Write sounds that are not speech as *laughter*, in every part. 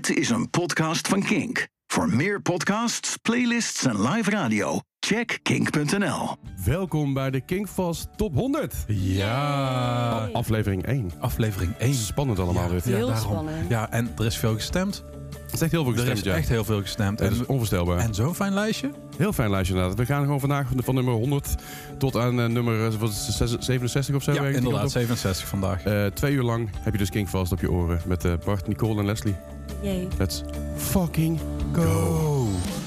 Dit is een podcast van Kink. Voor meer podcasts, playlists en live radio, check kink.nl. Welkom bij de Kingfast Top 100. Ja, Aflevering 1. aflevering 1. Spannend allemaal Ja, weer. ja, Heel daarom. spannend. Ja, en er is veel gestemd. Het is echt heel veel Er gestemd, is ja. echt heel veel gestemd. Het is En, onvoorstelbaar. en zo'n fijn lijstje. Heel fijn lijstje inderdaad. We gaan gewoon vandaag van nummer 100 tot aan eh, nummer eh, wat is het, zes- 67 of zo. Ja, inderdaad, of- 67 vandaag. Eh, twee uur lang heb je dus Kingfast op je oren met eh, Bart, Nicole en Leslie. Jee. Let's fucking go. Tell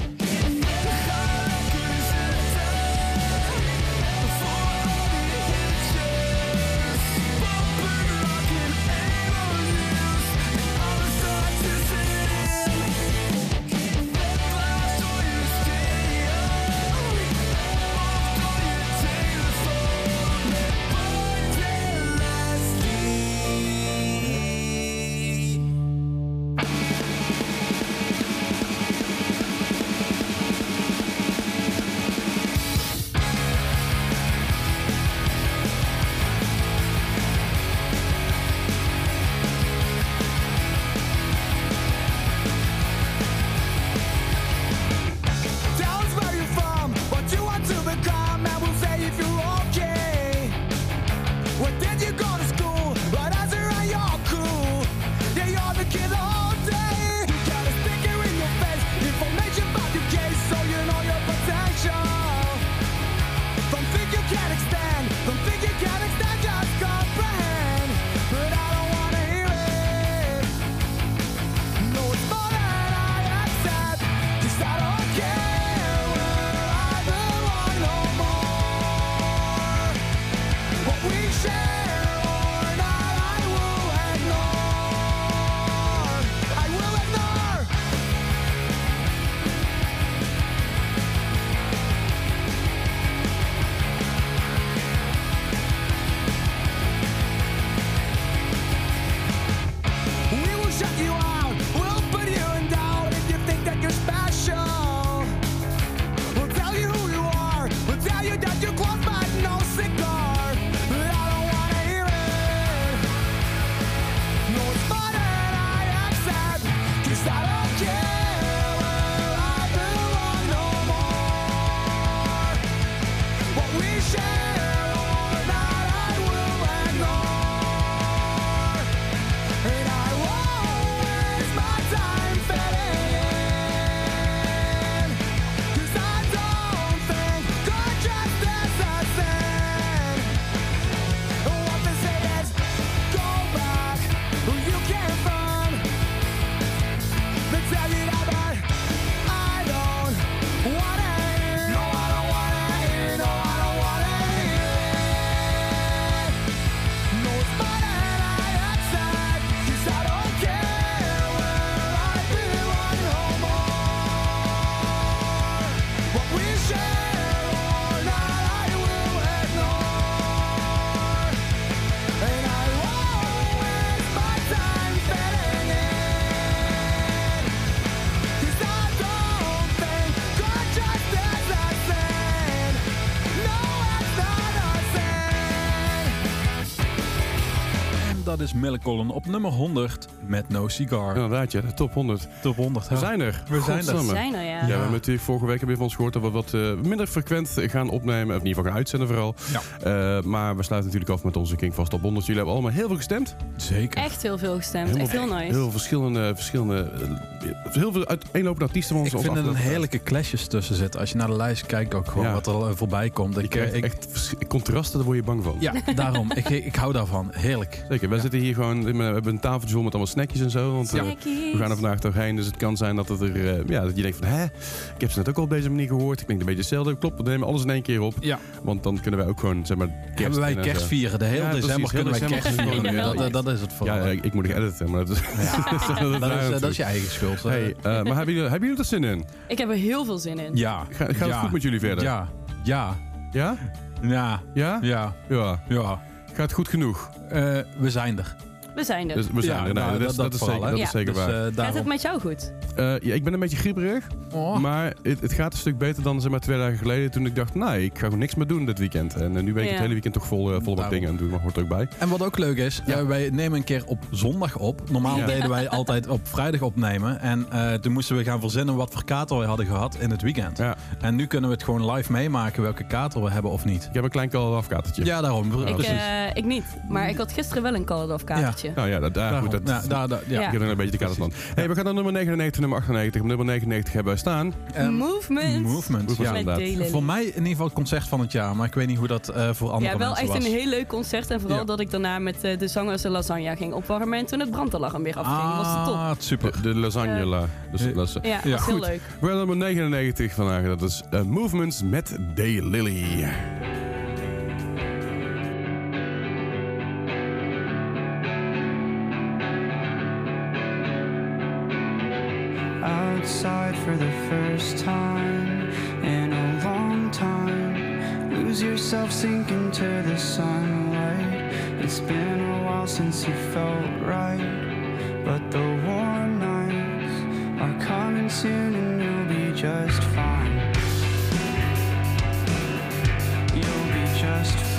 is Millencolin op nummer 100 met No Cigar. Inderdaad, ja, de top 100. Top 100. We zijn er. We zijn er. Godsamme. Zijn er, ja. Ja, we hebben natuurlijk vorige week hebben we van ons gehoord dat we wat eh, minder frequent gaan opnemen. Of in ieder geval gaan uitzenden vooral. Ja. Eh, maar we sluiten natuurlijk af met onze Kingfast Top 100. Jullie hebben allemaal heel veel gestemd. Zeker. Echt heel veel gestemd. Echt heel nice. Heel verschillende, verschillende eh, heel veel uiteenlopende artiesten van ons. Ik vind er een heerlijke clashes tussen zitten. Als je naar de lijst kijkt, ook gewoon Ja. wat er al voorbij komt. Ik, echt contrasten, daar word je bang van. ja, daarom. ik, ik hou daarvan. Heerlijk. Zeker, wij zitten hier gewoon, we hebben een tafeltje vol met allemaal snackjes en zo. Want eh, we gaan er vandaag doorheen, dus het kan zijn dat, het er, eh, ja, dat je denkt van... Hè, ik heb ze net ook al op deze manier gehoord. Ik denk een beetje hetzelfde. Klopt, we nemen alles in één keer op. Ja. Want dan kunnen wij ook gewoon, zeg maar, kerst Hebben wij zo. kerst vieren. De hele Ja, december kunnen wij kerst vieren. Dat, dat is het vooral. Ja, ik, ik moet nog editen, maar dat is... *laughs* dat, dat, is, eh, dat is je eigen schuld. Hey, eh, maar hebben jullie, hebben jullie er zin in? Ik heb er heel veel zin in. ja. Ga- gaat het goed met jullie verder? Ja. Ja. Ja? Ja. Ja? Ja. Ja. Gaat goed genoeg? Eh, we zijn er. We zijn er. Dus we zijn Ja, er. Nee, nou, dat, is- dat- dat is dat zeker, dat is zeker Dus, waar. eh, Gaat het daarom. met jou goed? Eh, ja, ik ben een beetje grieperig. Oh. Maar het, het gaat een stuk beter dan zeg maar, twee dagen geleden. Toen ik dacht, nou, ik ga gewoon niks meer doen dit weekend. En eh, nu ben ik Ja. het hele weekend toch vol, eh, vol met Daarom. dingen aan het doen. Maar hoort er ook bij. En wat ook leuk is, wij nemen een keer op zondag op. Normaal Ja. deden wij *laughs* altijd op vrijdag opnemen. En eh, toen moesten we gaan verzinnen wat voor kater we hadden gehad in het weekend. Ja. En nu kunnen we het gewoon live meemaken welke kater we hebben of niet. Ik heb een klein kalafkatertje. Ja, daarom. ik, precies. eh, ik niet. Maar ik had gisteren wel een Call of kaartje. Nou ja, dat, daar, goed, dat, ja, daar, daar, ja. Ik heb er een beetje de kaders van. Hey, we gaan naar nummer 99, nummer 98. Op nummer 99 hebben wij staan. Ehm, Movement. Movement. Movement, Ja. Voor mij in ieder geval het concert van het jaar. Maar ik weet niet hoe dat eh, voor andere Ja, wel mensen echt was. een heel leuk concert. En vooral Ja. dat ik daarna met eh, de zangers de lasagne ging opwarmen. En toen het brandalarm weer afging. was het top. Ah, super. De, de lasagne. la. Dus, Ja. dat is, Ja, Ja. was heel Goed. leuk. we hebben nummer 99 vandaag. Dat is eh, Movements met Daylily. outside for the first time in a long time. Lose yourself, sink into the sunlight. It's been a while since you felt right, but the warm nights are coming soon and you'll be just fine. You'll be just fine.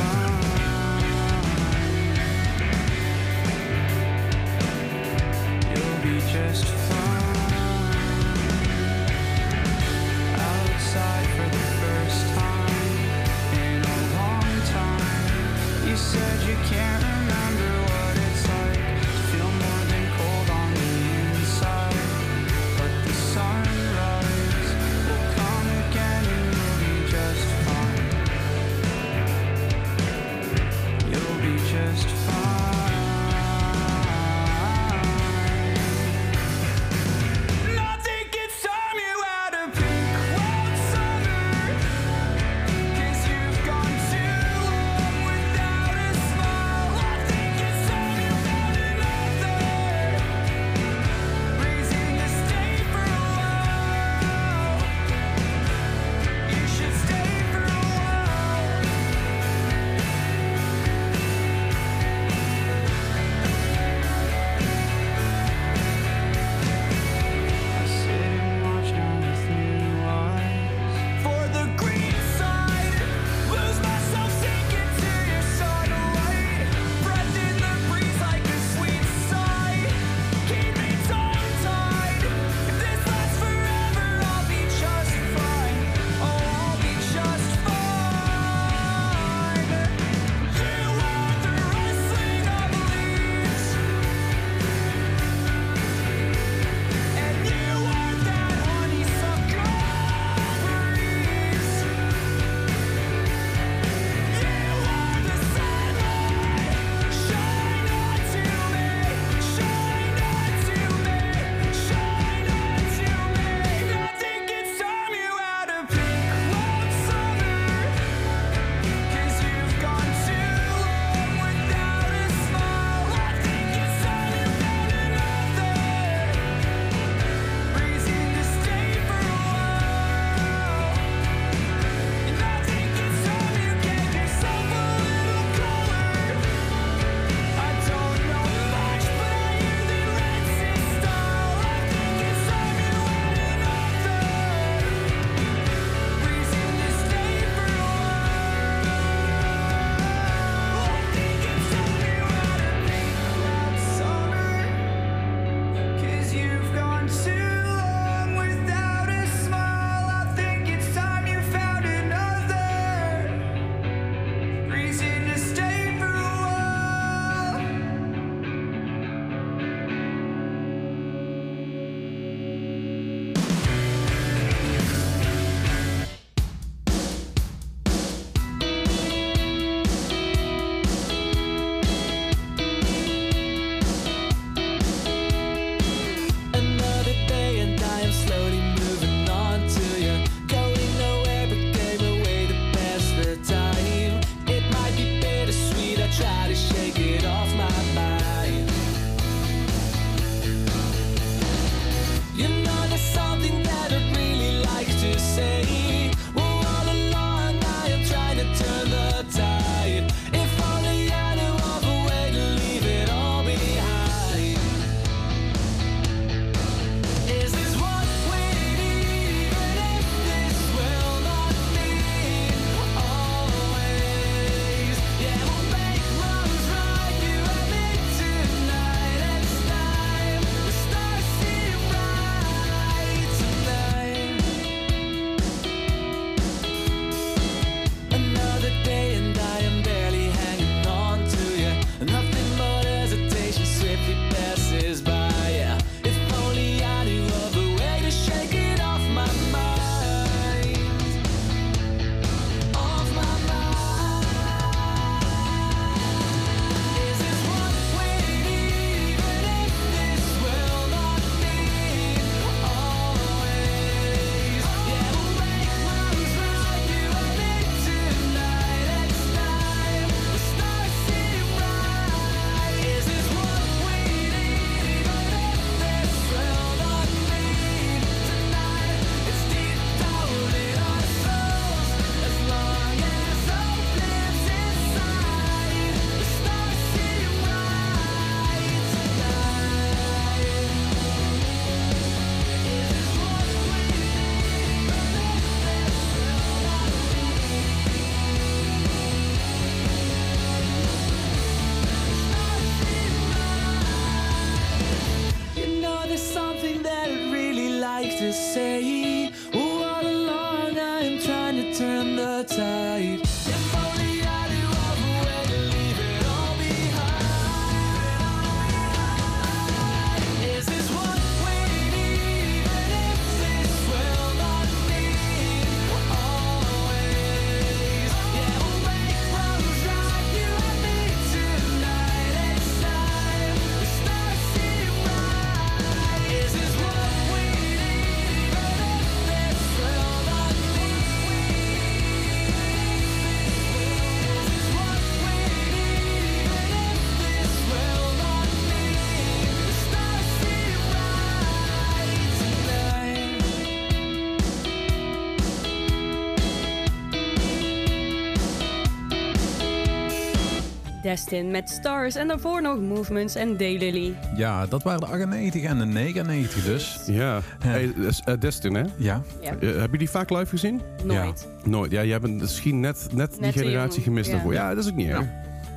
Destin met Stars en daarvoor nog Movements en Daylily. Ja, dat waren de 98 en de 99 dus. Ja. Hey, eh, Destin, hè? Ja. Ja, Eh, heb je die vaak live gezien? nooit. Nooit. Ja, jij bent misschien net, net, die Net generatie gemist ja. daarvoor. Ja, dat is ook niet erg.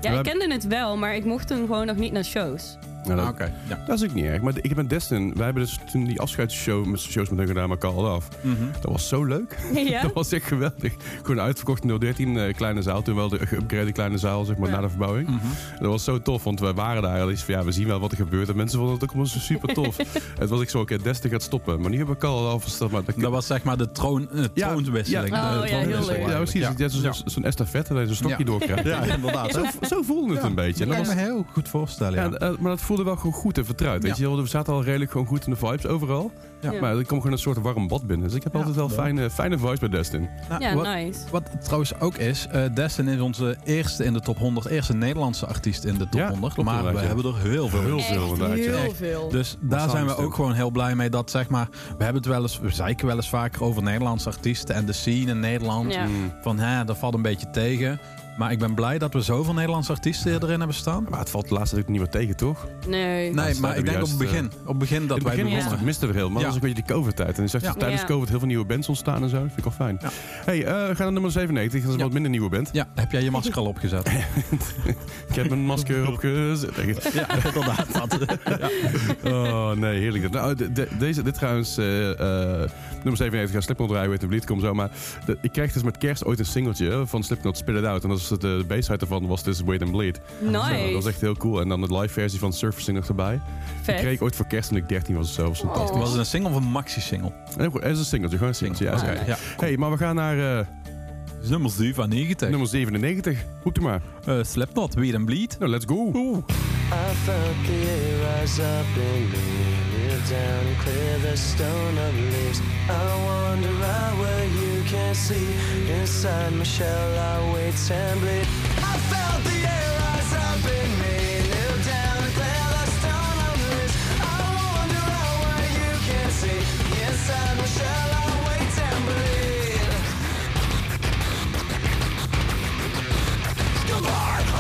Ja, ik kende het wel, maar ik mocht toen gewoon nog niet naar shows. Ja, dat, Ah, Oké. Ja. dat is ook niet erg. Maar ik heb Destin. Wij hebben dus toen die afscheidsshow met shows met hun gedaan, maar Call Af. Mhm. Dat was zo leuk. *laughs* Ja? *laughs* Dat was echt geweldig. Gewoon uitverkocht in 013, eh, kleine zaal. Toen wel de geüpgrade kleine zaal, zeg maar, Ja. na de verbouwing. Mhm. Dat was zo tof, want wij waren daar. al iets van, ja, we zien wel wat er gebeurt. En mensen vonden het ook allemaal zo super tof. *laughs* het was ik zo, oké, Destin gaat stoppen. Maar nu hebben we Call Af. Dat, maar, dat, Dat was zeg maar de troon, eh, Ja, troonwisseling. ja. Oh, ja, heel leuk. ja, precies. Ja, zo'n zo'n estafette, dat je zo'n stokje Ja. doorkrijgt. Ja, inderdaad. Zo, zo voelde het een beetje. En Dat kan was, me heel goed voorstellen. eh, maar dat voelde wel gewoon goed en vertrouwd. Weet Ja. je wel, we zaten al redelijk gewoon goed in de vibes overal. Maar er kwam gewoon een soort warm bad binnen. Dus ik heb Ja, altijd wel fijne, fijne vibes bij Destin. Nou, Ja, wat, nice. wat trouwens ook is, eh Destin is onze eerste in de top 100, eerste Nederlandse artiest in de top Ja, 100. klopt maar we hebben er heel veel. Heel veel inderdaad. ja. heel veel. Dus daar zijn we ook gewoon heel blij mee dat zeg maar, we hebben het wel eens, we zeiken wel eens vaker over Nederlandse artiesten en de scene in Nederland. Ja. Mm. Van hè, dat valt een beetje tegen. Maar ik ben blij dat we zoveel Nederlandse artiesten erin hebben staan. Maar het valt laatst natuurlijk niet meer tegen, toch? Nee. Nee, maar ik denk op het begin, op het begin dat in het wij begonnen. miste, miste we heel, maar Ja. dat was ook een beetje die COVID-tijd. En je zag Ja. tijdens Ja. COVID heel veel nieuwe bands ontstaan en zo. Dat vind ik wel fijn. Ja. hey, eh, we gaan naar nummer 97. Dat is een Ja. wat minder nieuwe band. Ja, heb jij je masker al opgezet? *laughs* Ik heb mijn masker opgezet. ja, inderdaad. Dat. *laughs* Oh nee, heerlijk. Nou, de- de- deze, dit trouwens, eh, eh, nummer 97 gaat Slipknot draaien, weet de Bleed, kom zo. Maar de- ik kreeg dus met kerst ooit een singeltje van Slipknot, Spit It Out. En dat is het, de B-side ervan was dus Wait and Bleed. Nice. Dat was echt heel cool. En dan de live versie van Surfacing nog erbij. Die Vet. kreeg ik ooit voor kerst toen ik 13 was of zo. Was fantastisch. Oh. Was het een single of een maxi-single? En ook, het is een singeltje, gewoon een singeltje. Ja, is oké. nice. Ja. hey, maar we gaan naar eh, Dus nummer 97. nummer 97. Roep er maar. Eh, Slipknot, Weed and Bleed. Nou, let's go. I felt the air rise up in me, down and clear the stone of leaves. I wander out where you can see. Inside my shell, I wait and bleed. I felt the air rise up in me, clear the stone of leaves. I wander out where you can see. Inside my shell, I wait and bleed. Something about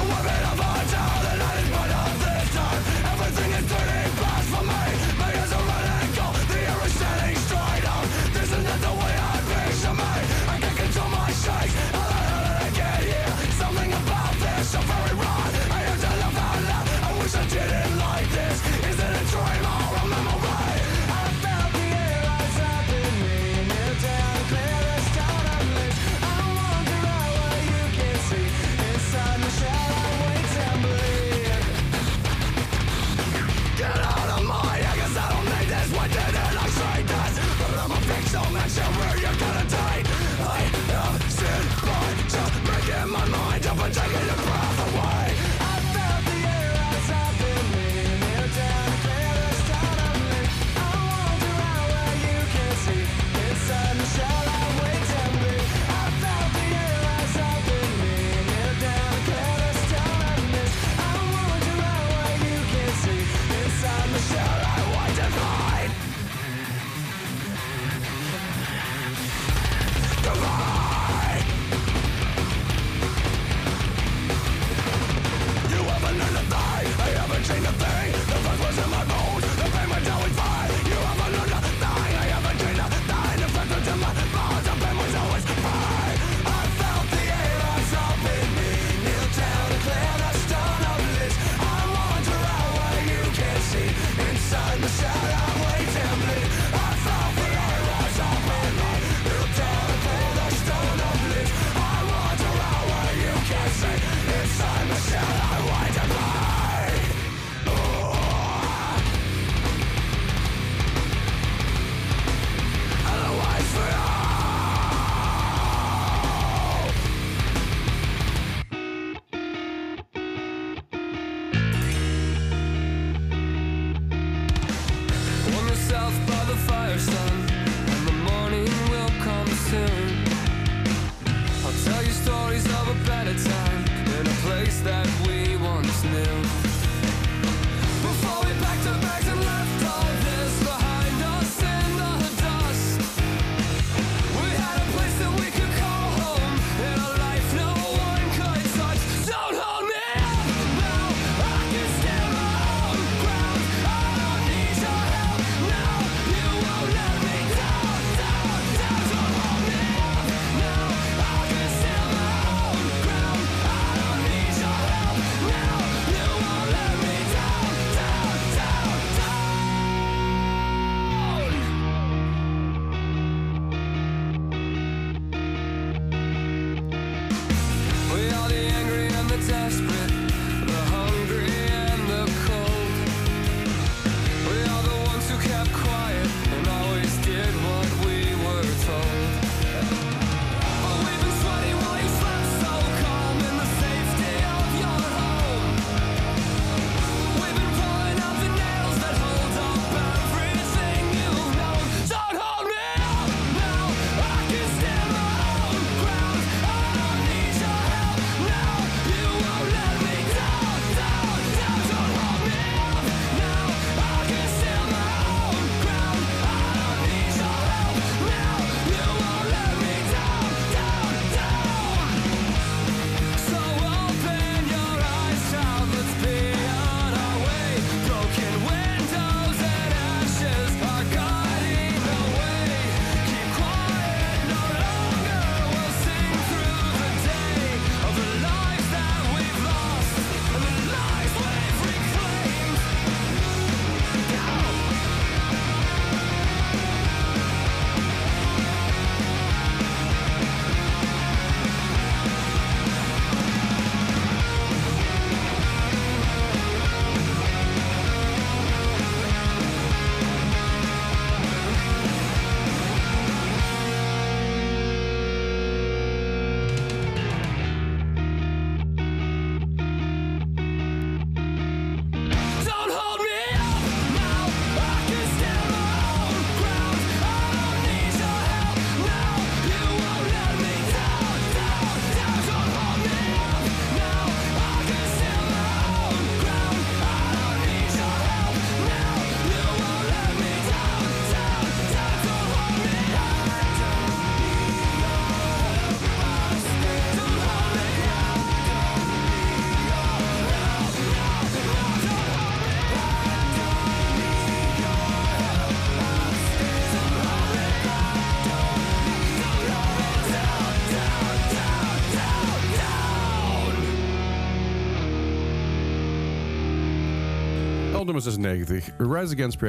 nummer 96, Rise Against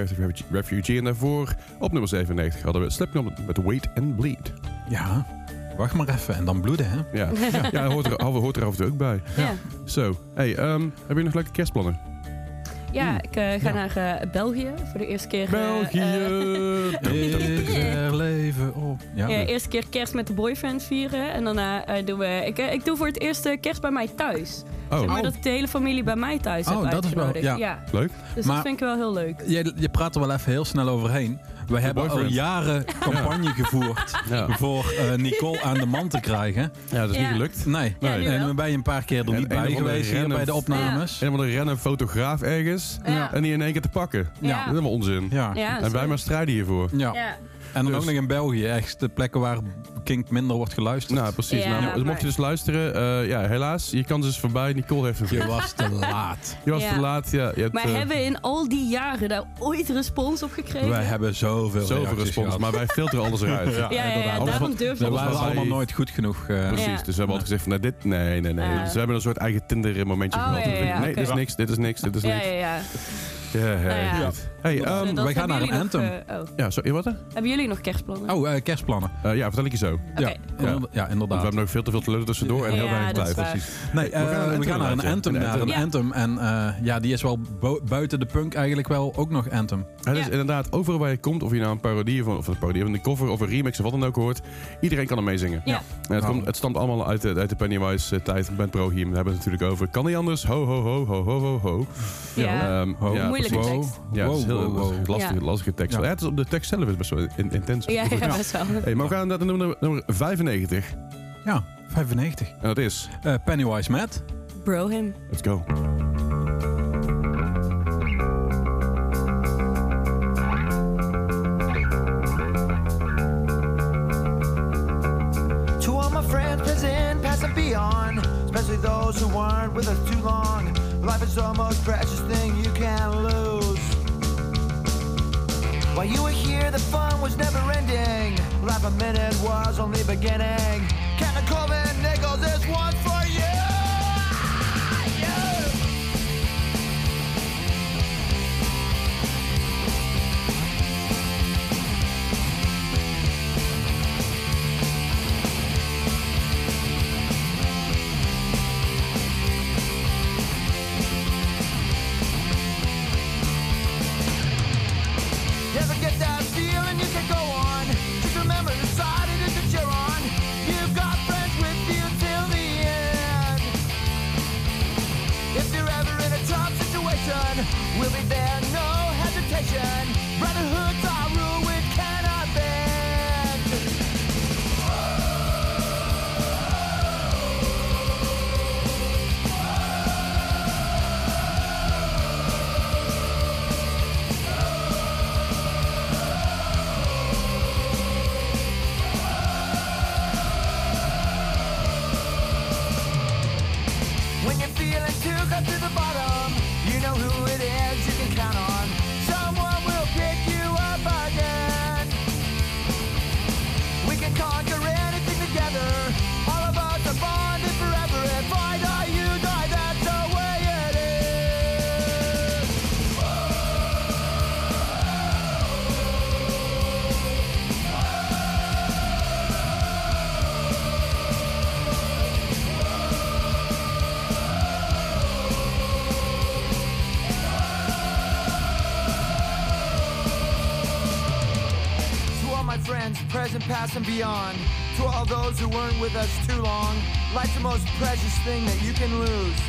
Refugee. En daarvoor op nummer 97 hadden we Slipknot met Wait and Bleed. Ja, wacht maar even en dan bloeden, hè? Ja, *laughs* ja hoort, er, hoort er af en toe ook bij. Ja, Zo, hey, ehm, heb je nog leuke kerstplannen? ja ik eh, ga naar eh, België voor de eerste keer. eh, België! *laughs* er leven op. Ja, Ja, eerste keer kerst met de boyfriend vieren. En daarna doen we... Ik, ik doe voor het eerst kerst bij mij thuis. Oh, Zeg maar dat ik de hele familie bij mij thuis heb Oh, dat is wel- uitgenodigd. ja. leuk. Dus Maar- dat vind ik wel heel leuk. je, je praat er wel even heel snel overheen. We hebben al jaren campagne gevoerd *laughs* Ja. voor eh, Nicole aan de man te krijgen. Ja, dat is Ja. niet gelukt. Nee, Ja, nu en dan ben je een paar keer er niet bij geweest hier rennen- bij de opnames. En dan rennen een fotograaf ergens Ja. en die in één keer te pakken. Ja. Dat is helemaal onzin. Ja. Ja, En wij maar strijden hiervoor. Ja. En dan Dus- ook nog in België, echt de plekken waar Kink minder wordt geluisterd. Nou, precies. Ja, nou, dus mocht je dus luisteren, eh, ja, helaas, je kans is voorbij. Nicole heeft een Je was te laat. *laughs* Je was Ja. te laat. Ja, je hebt Maar eh, hebben we in al die jaren daar ooit respons op gekregen? Wij hebben zoveel zoveel respons, gehad. maar wij filteren alles eruit. *laughs* Ja, ja, ja, ja, daarom durf waren allemaal nooit goed genoeg. eh, Precies, Ja. dus we hebben altijd gezegd van nee, dit, nee, nee, nee. Dus we hebben een soort eigen Tinder momentje Oh, gehad. ja, ja, nee, dit is niks, dit is niks, dit is niks. ja, ja. Ja, ja, Nou ja. Hey, ehm, Dus wij gaan naar een nog, anthem. eh, oh. ja, sorry, wat? Hebben jullie nog kerstplannen? Oh, eh, kerstplannen. Eh, ja, vertel ik je zo. Want Oké. Ja, inderdaad. ja, we hebben nog veel te veel te lullen tussendoor en heel Ja, weinig tijd. Precies. Nee, We gaan naar een we gaan naar een anthem, ja. Naar een Ja. anthem. En eh, ja, die is wel bu- buiten de punk eigenlijk wel ook nog anthem. Het is Ja. inderdaad, overal waar je komt, of je nou een parodie van, of een parodie van een cover of een remix of wat dan ook hoort, iedereen kan er mee zingen. Ja. En het, Nou. komt, het stamt allemaal uit de, uit de Pennywise-tijd, Band Pro hier. Daar hebben we het natuurlijk over. Kan niet anders, ho, ho, ho, ho, ho, ho, ho. Ja. Ehm, Ho. Heel Wow, wow, lastige, Ja. lastige tekst. Ja. Ja. het is, de tekst zelf is best wel in- intens. Ja, ja, best wel. Hey, maar we gaan naar nummer, nummer 95. Ja, 95. En dat is, Eh, Pennywise Matt. Bro him. let's go. To all my friends, present, past, and beyond, especially those who weren't with us too long. Life is the most precious thing you can lose. While you were here, the fun was never ending. Life a minute was only beginning. Captain Coleman Nichols, this one for who weren't with us too long, life's the most precious thing that you can lose.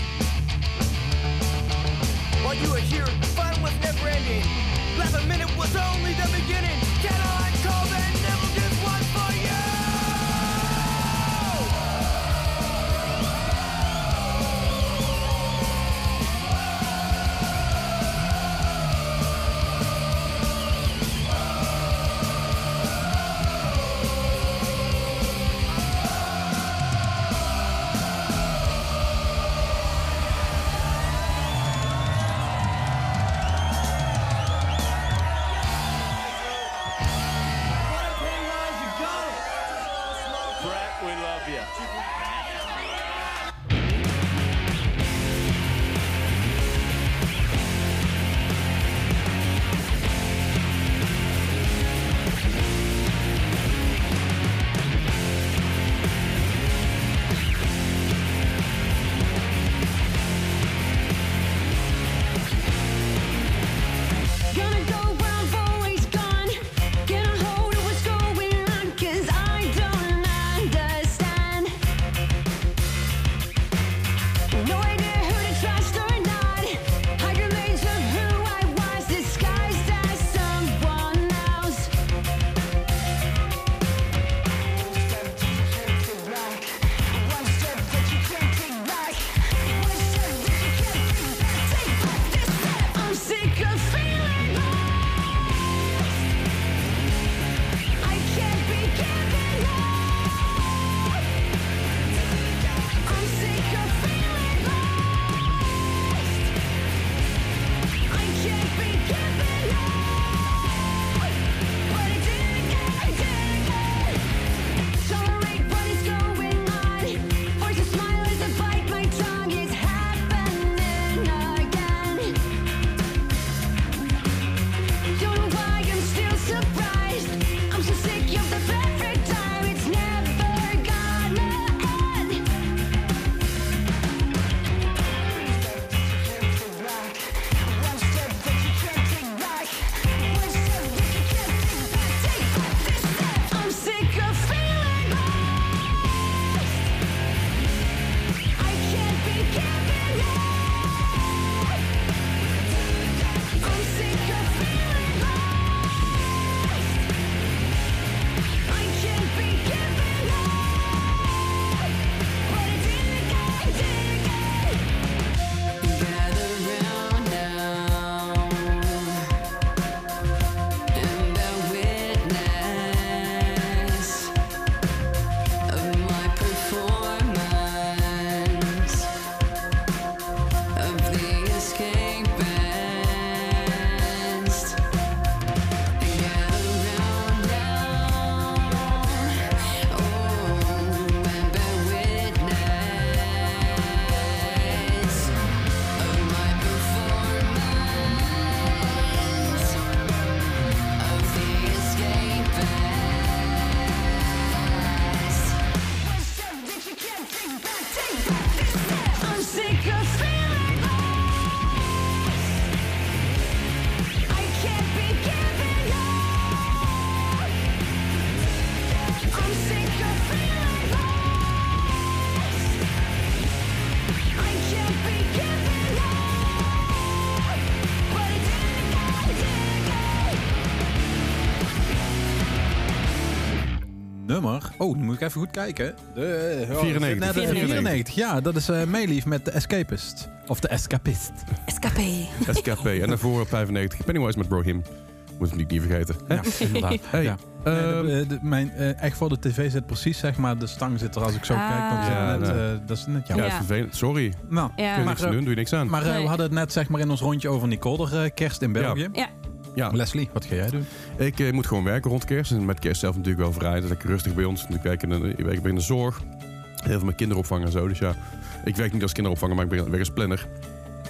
Oh, nu moet ik even goed kijken. De, oh, 94. net, eh, 94. Ja, dat is eh Meelief met de Escapist. Of de Escapist. Escapé. SKP. En daarvoor op 95. Pennywise met Brohim. Moet ik niet, niet vergeten. Hè? Ja, inderdaad. *laughs* Hey, ja. Nee, ehm, de- de- mijn, eh, echt voor de tv zit precies, zeg maar, de stang zit er als ik zo Ah. kijk. Dan zit Ja, net, nee. eh, dat is net ja, jammer. is vervelend. Sorry. Nou, Ja. Kun je maar, niks aan eh, doen, doe je niks aan. maar eh, Nee. we hadden het net zeg maar in ons rondje over Nicole, de kerst in België. Ja. Ja, Leslie, wat ga jij doen? ik eh, moet gewoon werken rond kerst. En met kerst zelf natuurlijk wel vrij. Dat lekker rustig bij ons. Ik werk in, de, ik werk in de zorg. Heel veel met kinderopvang en zo. Dus ja, ik werk niet als kinderopvanger, maar ik ben- werk als planner.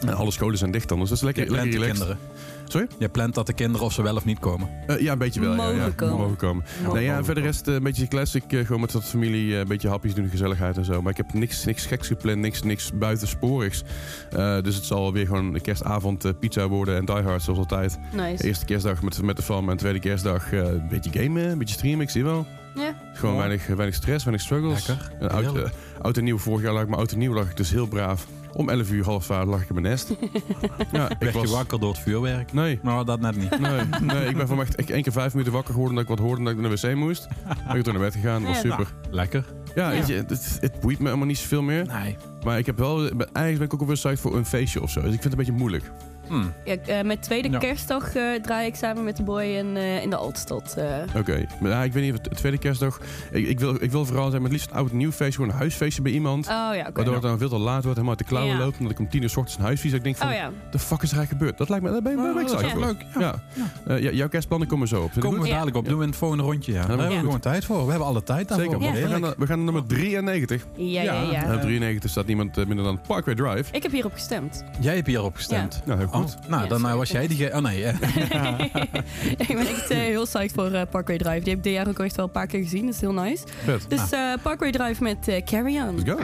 Alle scholen zijn dicht dan, dus dat is lekker, Je plant lekker de relaxed. kinderen. Sorry? Je plant dat de kinderen of ze wel of niet komen. Eh, ja, een beetje wel. ja, Mogen ja, komen. Mogen komen. Nee, ja, verder rest eh, een beetje classic. eh, gewoon met wat familie, eh, een beetje hapjes doen, gezelligheid en zo. Maar ik heb niks, niks geks gepland, niks, niks buitensporigs. Eh, dus het zal weer gewoon een kerstavond pizza worden en Die Hard zoals altijd. Nice. Eerste kerstdag met, met de fam en tweede kerstdag eh, een beetje gamen, een beetje streamen, ik zie wel. Ja. Gewoon Oh. weinig, weinig stress, weinig struggles. Lekker. Oud, oud en nieuw, vorig jaar lag ik, maar oud en nieuw lag ik dus heel braaf. Om 11 uur, half twaalf lag ik in mijn nest. *laughs* ja, ik Werd je was... wakker door het vuurwerk? Nee, Nou, dat net niet. Nee, nee, ik ben van echt één keer vijf minuten wakker geworden dat ik wat hoorde dat ik naar de wc moest. Ben ik toen naar bed gegaan, dat was Ja. super. Lekker. Ja, Ja. weet je, het, het boeit me allemaal niet zoveel meer. Nee. Maar ik heb wel, eigenlijk ben ik ook alweer psyched voor een feestje of zo. Dus ik vind het een beetje moeilijk. Hm. Ja, eh, met tweede Ja. kerstdag eh, draai ik samen met de boy in, eh, in de Altstad. eh. Oké, maar ja, ik weet niet, wat- tweede kerstdag. Ik, ik, wil, ik wil vooral zijn met liefst een oud nieuw feestje, gewoon een huisfeestje bij iemand. Oh ja, oké. Waardoor het dan veel te laat wordt, helemaal uit de klauwen Ja. loopt. Omdat ik om tien uur s ochtends een huisvies. Ik denk van, Oh ja. de fuck is er eigenlijk gebeurd? Dat lijkt me, daar ben, ben, ben ik Oh, dat leuk. Ja. Ja. Eh, ja, jouw kerstplannen komen zo op. Je Komen we dadelijk op. Doen we in het volgende rondje. Ja. Daar dat hebben we gewoon tijd voor. We hebben alle tijd daarvoor. Zeker. Ja. We, gaan we gaan naar nummer 93. Ja, ja, Ja. ja. En op 93 staat niemand minder dan Parkway Drive. Ik heb hierop gestemd. Jij hebt hierop gestemd. Nou, Oh, nou, Ja, dan eh, sorry. was jij die... Oh nee, eh, *laughs* ik ben echt eh, heel psyched voor eh, Parkway Drive. Die heb ik dit jaar ook echt wel een paar keer gezien. Dat is heel nice. Dus eh, Parkway Drive met eh, Carry On. Let's go.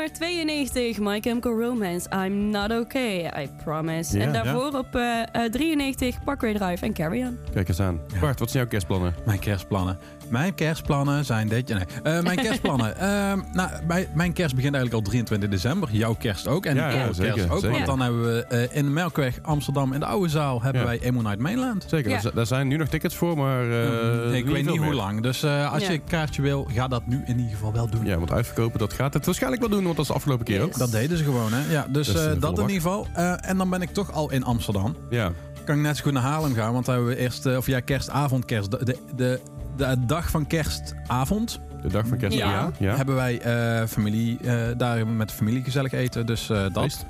Nummer 92, My Chemical Romance, I'm Not Okay, I Promise. Ja, en ja. daarvoor op eh, eh, 93, Parkway Drive en Carry On. Kijk eens aan. Bart, wat zijn jouw kerstplannen? Mijn kerstplannen. Mijn kerstplannen zijn dit. Nee, Eh, mijn *laughs* kerstplannen. Ehm, nou, mijn, mijn kerst begint eigenlijk al 23 december. Jouw kerst ook. En Ja, jouw ja, kerst zeker, ook. zeker. Want dan hebben we eh, in de Melkweg Amsterdam in de oude zaal hebben Ja. wij Emo Night Mainland. Zeker, Ja. daar zijn nu nog tickets voor, maar... eh, ik weet niet hoe meer. lang. Dus eh, als Ja. je een kaartje wil, ga dat nu in ieder geval wel doen. Ja, want uitverkopen, dat gaat het waarschijnlijk wel doen, want dat is de afgelopen keer ook. Dat deden ze gewoon, hè? Ja, dus Dat eh, eh, dat in ieder geval. Eh, en dan ben ik toch al in Amsterdam. Ja, Kan ik net zo goed naar Haarlem gaan, want daar hebben we eerst, eh, of ja, kerstavond, kerst, de, de, de, dag van kerstavond de dag van kerst. Ja. Ja, ja. hebben wij eh, familie, eh, daar met de familie gezellig eten. Dus eh, dat. Feest.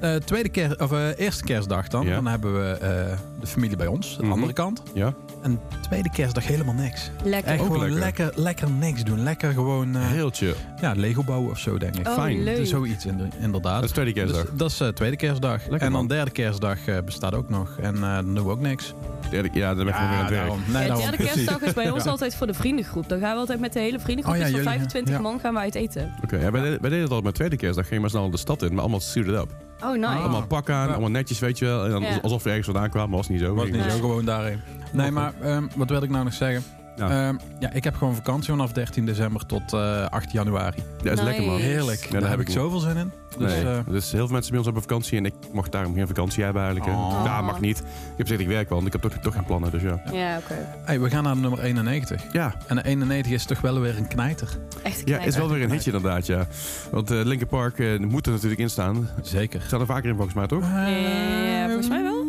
Eh, tweede kerst, of, eh, eerste kerstdag dan. Ja. Dan hebben we eh, de familie bij ons, de Mhm. andere kant. Ja, En tweede kerstdag helemaal niks. Lekker. Echt gewoon lekker. lekker. Lekker, niks doen. Lekker gewoon eh, heel chill. ja, Lego bouwen of zo, denk ik. Oh, fijn. leuk. Dus Zoiets in- inderdaad. Dat is tweede kerstdag. Dus dat is eh, tweede kerstdag. Lekker, en dan man. derde kerstdag eh, bestaat ook nog. En eh, dan doen we ook niks. Derde- ja, dan ben ik gewoon weer aan het werk. daarom. Nee, Ja, daarom. derde kerstdag is bij *laughs* ons Ja. altijd voor de vriendengroep. Dan gaan we altijd met de hele vriendengroep. Oh ja, dus van jullie, 25 ja. man gaan we uit eten. Oké, ja, wij, deden- wij deden het al met tweede kerstdag. Gingen we snel de stad in, maar allemaal suited up. Oh, nice. Ah. Allemaal pak aan, Ja. allemaal netjes, weet je wel. En dan Ja. alsof we ergens vandaan kwamen, maar was niet zo. Was niet zo Nee. gewoon daarheen. Nee, maar ehm, wat wil ik nou nog zeggen? Ja. Ehm, ja, ik heb gewoon vakantie vanaf 13 december tot eh 8 januari. Ja, dat is lekker man. Heerlijk. Ja, daar heb ik niet. zoveel zin in. Dus, nee, eh, dus heel veel mensen bij ons hebben vakantie en ik mocht daarom geen vakantie hebben eigenlijk. hè. Oh. Ja, mag niet. Ik heb gezegd ik werk wel, want ik heb toch, toch geen plannen, dus ja. Ja, oké. hey, we gaan naar de nummer 91. Ja, En de 91 is toch wel weer een knijter. Echt ja knijter. is wel weer een hitje inderdaad, ja. Want eh Linkin Park eh, moet er natuurlijk in staan. Zeker. Staat er vaker in volgens mij, toch? Ja, volgens mij wel.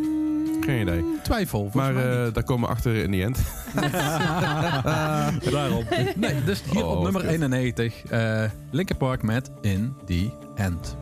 Geen idee. Twijfel. volgens Maar mij eh, niet. daar komen we achter in the end. *laughs* Daarom. Nee, dus hier Oh, op nummer kut. 91. eh Linkin Park met In The End.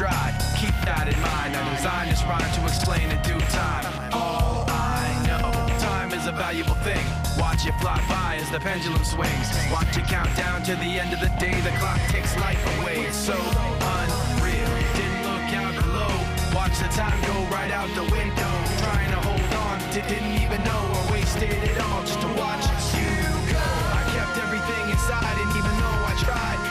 You. Keep that in mind. I designed this rhyme to explain in due time. All I know, time is a valuable thing. Watch it fly by as the pendulum swings. Watch it count down to the end of the day. The clock takes life away. It's so unreal. Didn't look out below. Watch the time go right out the window. Trying to hold on, to didn't even know I wasted it all just to watch you go. I kept everything inside, and even though I tried,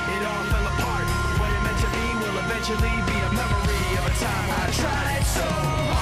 eventually be a memory of a time I tried so hard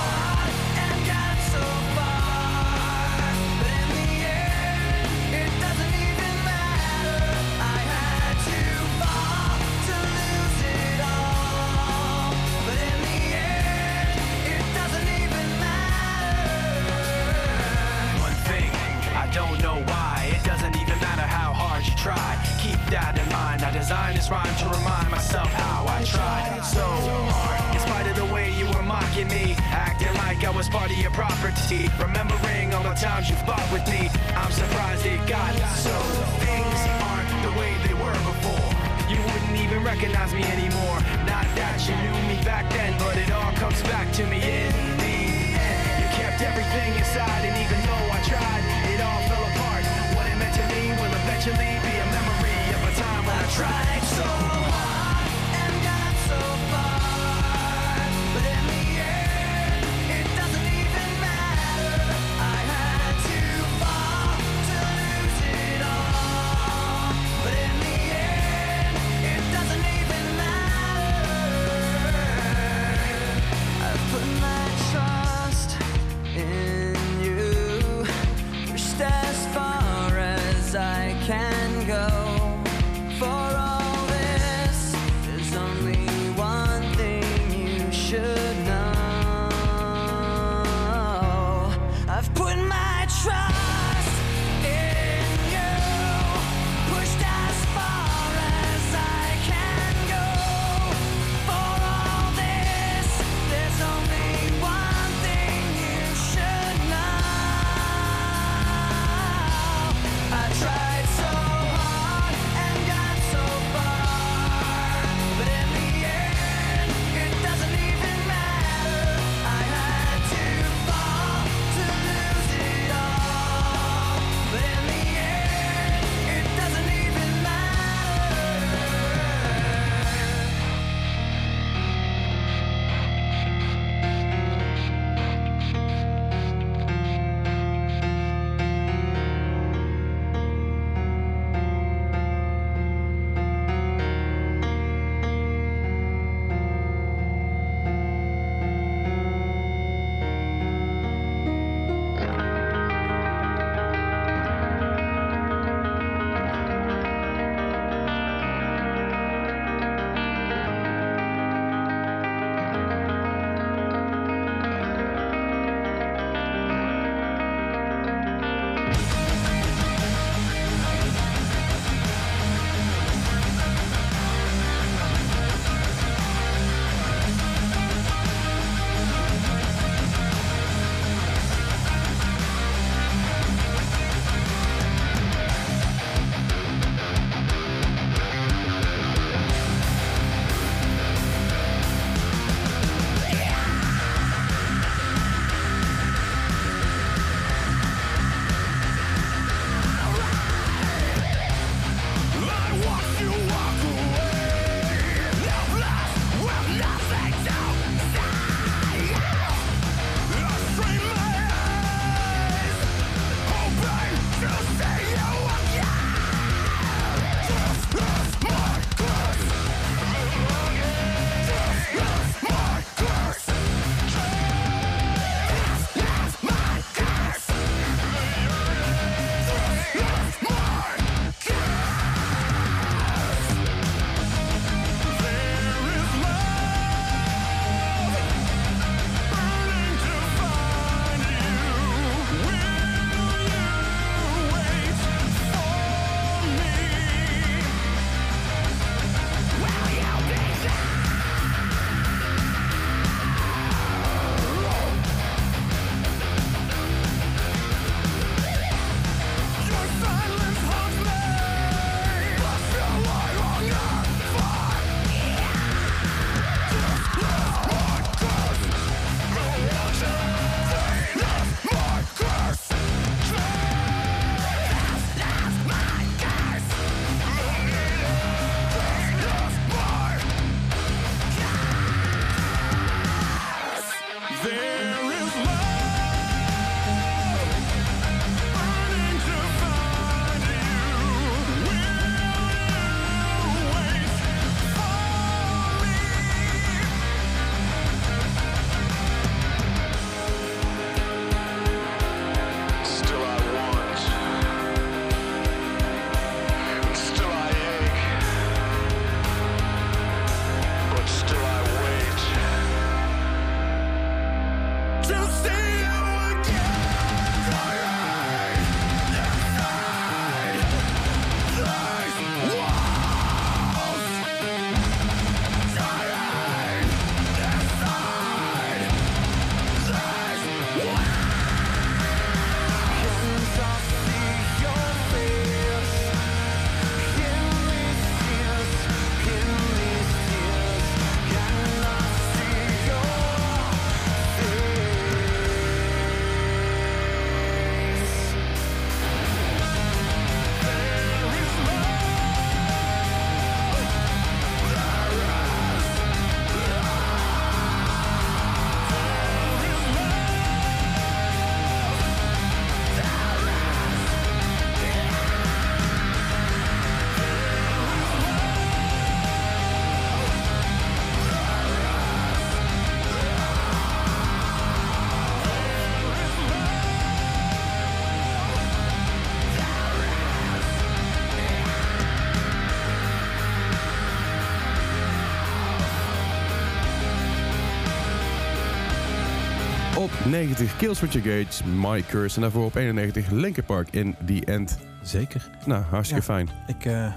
90 Killswitch Engage, My Curse. En daarvoor op 91 Linkin Park in The End. Zeker. Nou, hartstikke Ja. fijn. Ik, eh, eh,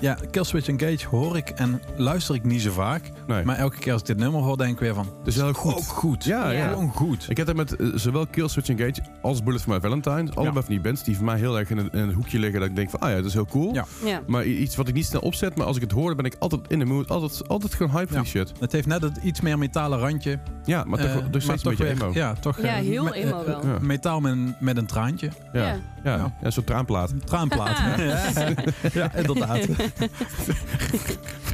ja, Killswitch Engage hoor ik en luister ik niet zo vaak. Nee. Maar elke keer als ik dit nummer hoor, denk ik weer van... Het is wel goed. Ook goed. Ja, ja. Gewoon goed. Ik heb dat met eh, zowel Killswitch Engage als Bullet for My Valentine. Allebei van die bands die voor mij heel erg in een, in een hoekje liggen. Dat ik denk van, ah ja, dat is heel cool. Ja. Ja. Maar iets wat ik niet snel opzet. Maar als ik het hoor, dan ben ik altijd in de mood. Altijd, altijd gewoon hype voor die shit. Het heeft net het iets meer metalen randje. Ja, maar toch, eh, toch maar steeds een beetje weer- emo. Ja, toch, Ja, eh, heel me- emo wel. Metaal met een, met een traantje. Ja, Ja. ja. ja. Ja. een soort traanplaat. Traanplaat. *laughs* ja, inderdaad. *laughs* *laughs*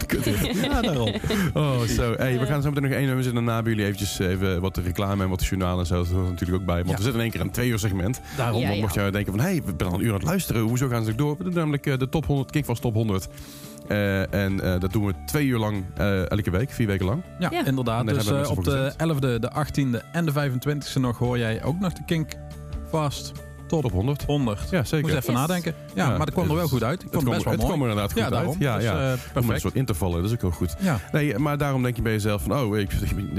ja, daarom. Oh, zo. Hey, we gaan zo meteen nog één nummer zitten. Daarna bij jullie eventjes even wat de reclame en wat de journaal en zo. Dat hoort natuurlijk ook bij. Want Ja. we zitten in één keer aan een twee uur segment. Daarom. Ja, Dan ja. mocht je denken van, hé, hey, we zijn al een uur aan het luisteren. Hoezo gaan ze ook door? We doen namelijk eh, de top 100, Kickfast top 100. Eh, en eh, dat doen we twee uur lang, eh, elke week, vier weken lang. Ja, Ja. inderdaad. Dus op de 11e, de 18e en de 25e nog hoor jij ook nog de Kink Fast Top, Top 100. 100. Ja, zeker. Moet even Yes. nadenken. Ja, Ja, maar dat kwam er wel goed uit. Ik Het kwam, best wel het mooi. kwam er inderdaad goed ja, daarom. uit. Ja, Dus, ja. eh, Om er een soort in te vallen, dat is ook heel goed. Ja. Nee, maar daarom denk je bij jezelf van, oh, ik,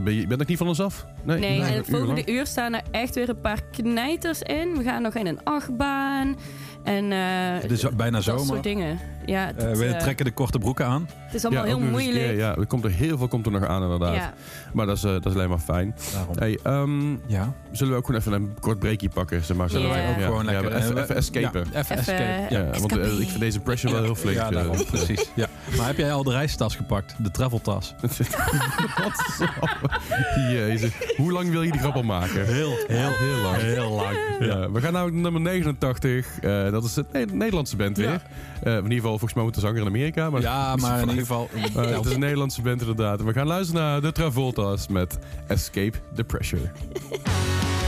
ben je, ben ik niet van ons af? Nee, een en het volgende uur staan er echt weer een paar knijters in. We gaan nog in een achtbaan. En eh, Het is bijna dat zomer. soort dingen. Ja, Eh, we eh, trekken de korte broeken aan. het is allemaal heel moeilijk. keer, ja, er komt er heel veel komt er nog aan inderdaad. Ja. Maar dat is, eh, dat is alleen maar fijn. Daarom. Hey, ehm, Ja. zullen we ook gewoon even een kort breakje pakken? Zeg maar, Zullen wij ook gewoon lekker... Even, even escapen. Ja, even Even, escape. Ja, Ja. want ik vind deze pressure wel heel flink. Ja, daarom, precies. Ja. Maar heb jij al de reistas gepakt? De traveltas? *laughs* Wat? Jezus. Hoe lang wil je die grap al maken? Heel, Heel, heel lang. heel lang. Ja, we gaan nou naar nummer 89. Eh, dat is het Ne- Nederlandse band weer. Eh, in ieder geval, volgens mij moet de zanger in Amerika. Maar Ja, maar in *laughs* ieder geval... Maar het is een Nederlandse band inderdaad. En we gaan luisteren naar de Travolta's met Escape the Pressure. *laughs*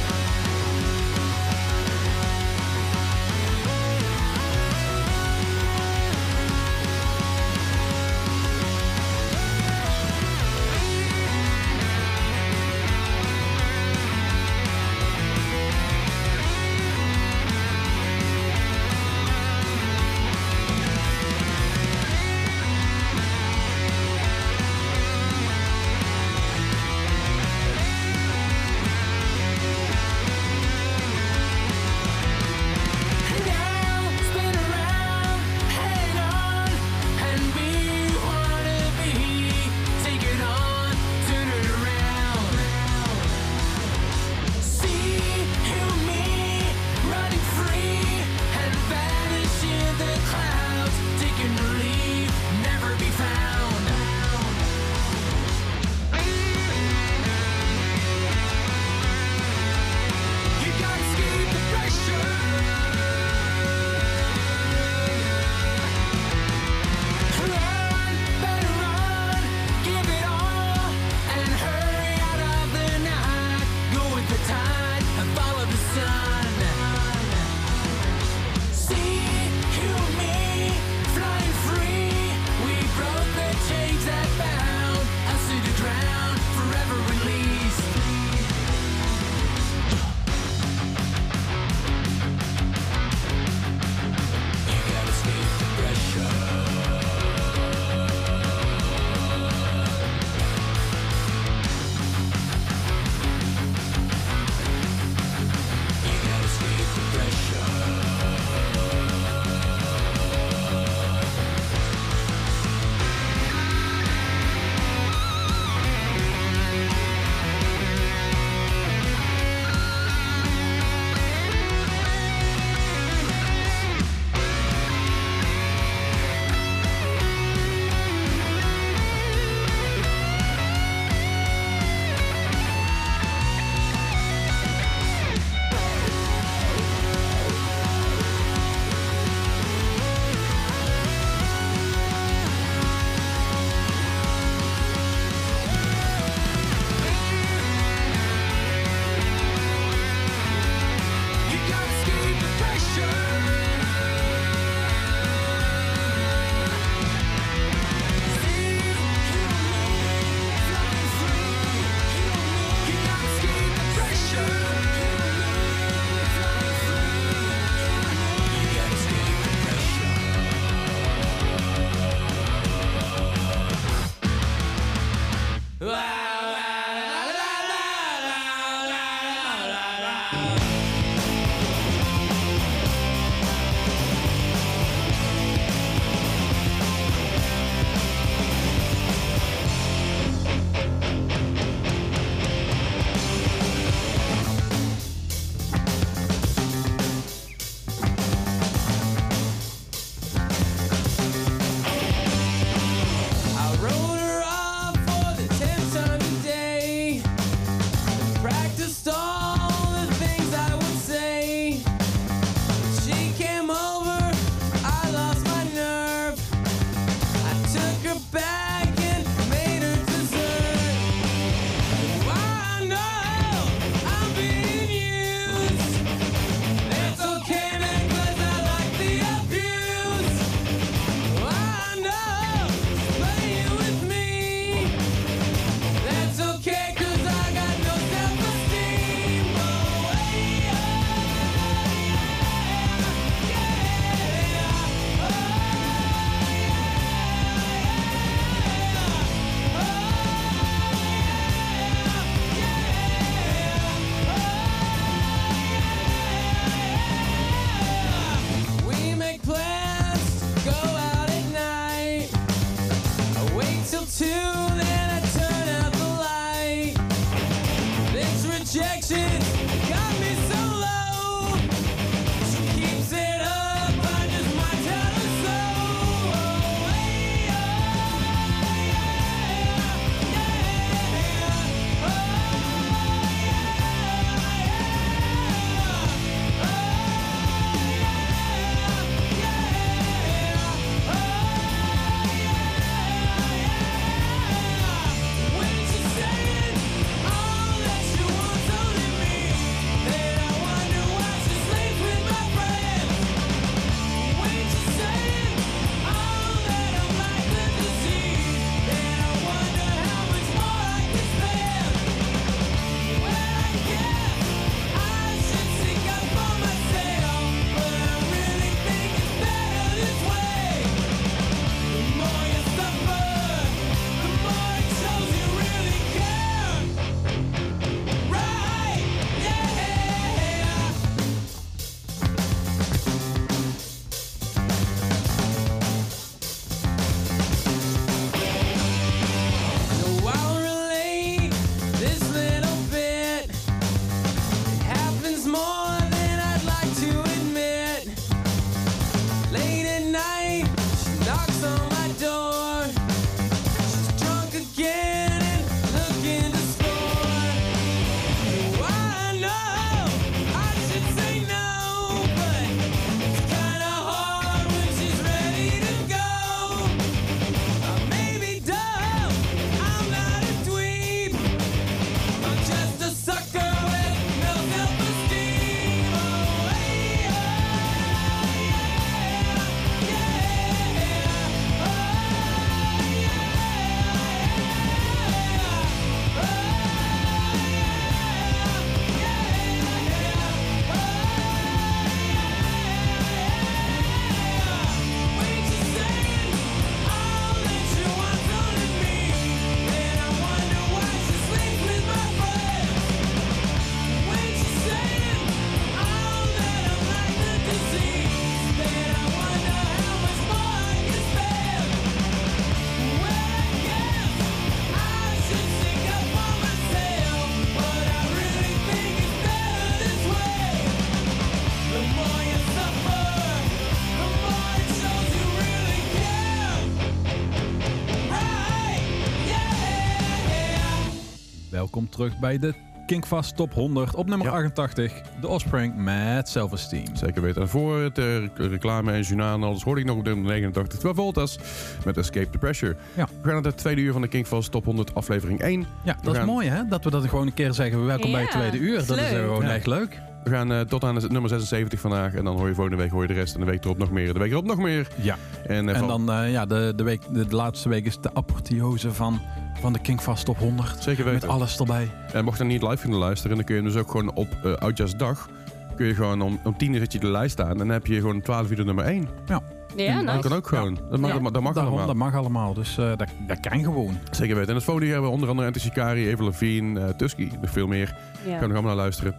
terug bij de Kinkfast Top 100 op nummer Ja. 88. De Offspring met Self-Esteem. Zeker weten. En voor het eh, reclame en journaal en alles hoorde ik nog op nummer 89 12 Voltas met Escape the Pressure. Ja. We gaan naar de tweede uur van de Kinkfast Top 100 aflevering 1. Ja, dat gaan- is mooi hè, dat we dat gewoon een keer zeggen. Welkom bij het tweede uur. Dat is gewoon Ja. echt leuk. We gaan eh, tot aan het nummer 76 vandaag. En dan hoor je volgende week hoor je de rest. En de week erop nog meer. De week erop nog meer. Ja. En, eh, En dan, ja, de, de, week, de, de laatste week is de apotheose van, van de Kinkfast Top 100. Zeker Met weten. alles erbij. En mocht je dan niet live kunnen luisteren, dan kun je hem dus ook gewoon op uh, Oudjaarsdag. Kun je gewoon om, om 10 uur zet je de lijst staan. En dan heb je gewoon 12 uur de nummer 1. Ja, Dat nice. kan ook gewoon. Dat mag, Ja. dat mag, dat mag Daarom, allemaal. dat mag allemaal. Dus eh, dat, dat kan gewoon. Zeker weten. En het volgende hebben we onder andere Enter Shikari, Eva Levine, eh, Tusky. Nog veel meer. Ja. Kan nog allemaal naar luisteren.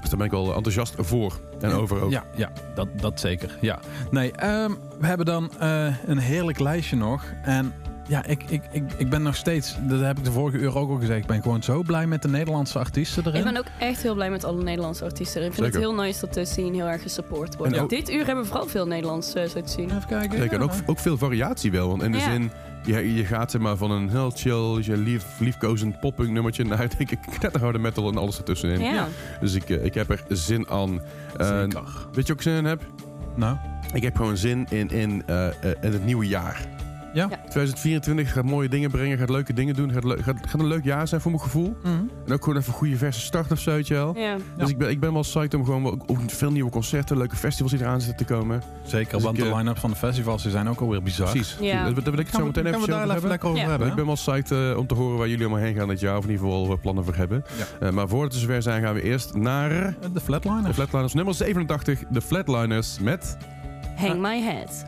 Dus daar ben ik wel enthousiast voor. En over ook. Ja, ja dat, dat zeker. Ja. Nee, ehm, we hebben dan eh, een heerlijk lijstje nog. En ja, ik, ik, ik, ik ben nog steeds, dat heb ik de vorige uur ook al gezegd, ik ben gewoon zo blij met de Nederlandse artiesten erin. Ik ben ook echt heel blij met alle Nederlandse artiesten. Ik vind Zeker. het heel nice dat de scene heel erg gesupport wordt. En Ja, ook- Dit uur hebben we vooral veel Nederlands uh, zo te zien. Even kijken. Zeker. En ook, ook veel variatie wel. Want in de Ja. zin, je, je gaat zeg maar van een heel chill, je lief, liefkozend poppunk nummertje naar *laughs* denk ik knetterharde metal en alles ertussenin. Ja. Dus ik, eh, ik heb er zin aan. Eh, Zeker. weet je ook zin in heb? Nou, Ik heb gewoon zin in, in, eh, in het nieuwe jaar. Ja. Ja. 2024 gaat mooie dingen brengen, gaat leuke dingen doen. Gaat, le- gaat, gaat een leuk jaar zijn voor mijn gevoel. mhm. En ook gewoon even een goede verse start of zo, weet je wel. Ja. Dus ik ben, ik ben wel psyched om gewoon ook, ook veel nieuwe concerten, leuke festivals die eraan zitten te komen. zeker, Dus want ik, de eh, line-up van de festivals die zijn ook alweer bizar. Precies. Ja. Daar, daar wil ik het zo we, meteen even we daar over even hebben. lekker over Ja. hebben. Ik ben wel psyched eh, om te horen waar jullie allemaal heen gaan dit jaar. Of in ieder geval wat plannen voor hebben. Ja. Eh, maar voordat we zover zijn gaan we eerst naar De de Flatliners. Flatliners. Nummer 87, de Flatliners met... Hang my head.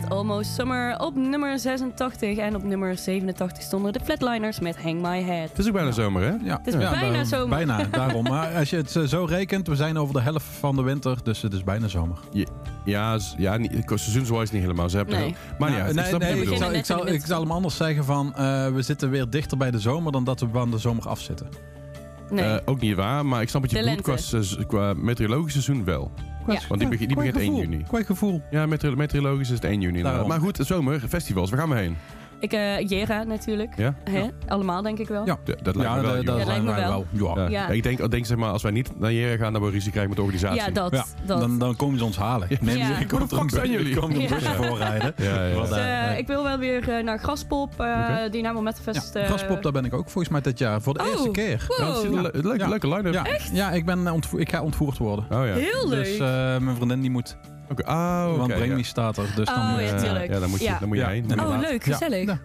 Met Almost Summer op nummer 86. En op nummer 87 stonden de Flatliners met Hang My Head. Het is ook bijna zomer, hè? Ja, Het is bijna daarom- zomer. Bijna, *laughs* daarom. Maar als je het eh, zo rekent, we zijn over de helft van de winter, dus het is bijna zomer. Ja, ja niet, seizoenswise niet helemaal. Ze hebben Nee. heel- maar ja, Nou, ik nee, snap wat nee, je ik, zal, ik zal hem anders zeggen van, eh, we zitten weer dichter bij de zomer dan dat we van de zomer afzitten. Nee. Eh, ook niet waar, maar ik snap wat je bedoelt qua, lente. seizoen- qua meteorologisch seizoen wel. Ja. Want die, begint- die begint 1 juni. Qua gevoel. Ja, meteo- meteorologisch is het 1 juni. Maar goed, zomer, festivals, waar gaan we heen? Ik, eh Jera natuurlijk. Ja? Hè? Allemaal denk ik wel. Ja. Dat lijkt Ja, me wel. dat lijkt me wel. wel. Ja. Ja. Ja. Ik denk, ik denk zeg maar, als wij niet naar Jera gaan, dan we ruzie krijgen met de organisatie. Ja, dat. Ja, dat. Dan, dan komen ze ons halen. Nee, Ja. jullie *laughs* komen Hoe de fuck zijn jullie? komen een Ja. busje voorrijden. Ja, ja. Wat, Dus, eh, eh, ik wil wel weer eh, naar Graspop, eh. Dynamo Metalfest. eh, Graspop, daar ben ik ook volgens mij dit jaar. Voor de Oh, eerste keer. leuke, line-up. Ja, ja ik, ben, ik ga ontvoerd worden. Oh ja. Heel leuk. Dus eh, mijn vriendin die moet. Oké. Ah, oké. want Bring ja. Staat er. Dus Oh, dan, ja, eh, tuurlijk. Ja, dan moet je, Ja. dan moet je Ja. heen. Oh, oh, leuk, Ja. gezellig.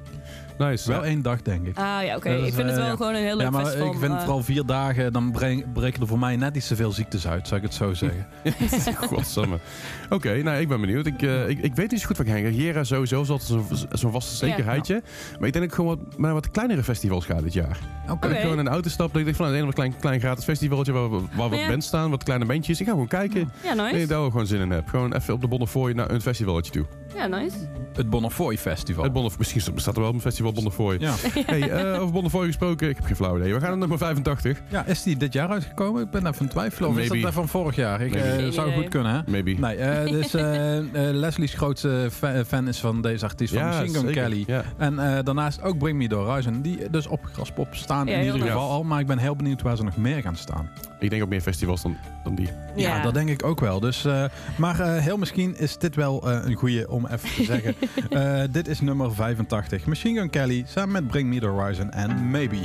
Nice. Wel één dag, denk ik. Ah ja, oké. Is, Ik vind het eh, wel gewoon een heel leuk ja, maar festival. ik vind eh, vooral vier dagen, dan breng, breken er voor mij net iets te veel ziektes uit, zou ik het zo *laughs* zeggen. *laughs* Godsamme. Oké, nou, ik ben benieuwd. Ik, eh, ik, ik weet niet zo goed wat ik heen ga. Jera sowieso is altijd zo'n zo'n vaste zekerheidje. Maar ik denk dat ik gewoon wat, naar wat kleinere festivals ga dit jaar. Oké. Ik gewoon in de auto stap. Dat ik denk van nou, een of klein, klein gratis festivaltje waar, waar wat Ja. bands staan. Wat kleine bandjes. Ik ga gewoon kijken. Ja, En ik nice. daar ook gewoon zin in heb. Gewoon even op de Bonnefoy naar een festivaletje toe. Ja, nice. Het Bonnefoy Festival. Het Bonnefoy, misschien bestaat er wel een festival Bonnefoy. ja. *laughs* Hey, eh, over Bonnefoy gesproken. Ik heb geen flauw idee. We gaan naar nummer 85. ja, is die dit jaar uitgekomen? Ik ben aan het twijfelen. Of is dat van vorig jaar? Ik, eh, zou goed kunnen, hè? Maybe. Nee, eh, dus eh, eh, Leslie's grootste fa- fan is van deze artiest, van Machine Gun zeker. Kelly. Ja. En eh, daarnaast ook Bring Me The Horizon, die dus op Graspop staan Ja, in ieder nice. geval al. Maar ik ben heel benieuwd waar ze nog meer gaan staan. Ik denk ook meer festivals dan, dan die. Ja, dat denk ik ook wel. Dus, eh, maar eh, heel misschien is dit wel eh, een goeie om even te zeggen. *laughs* Eh, dit is nummer 85. Machine Gun Kelly samen met Bring Me The Horizon en Maybe.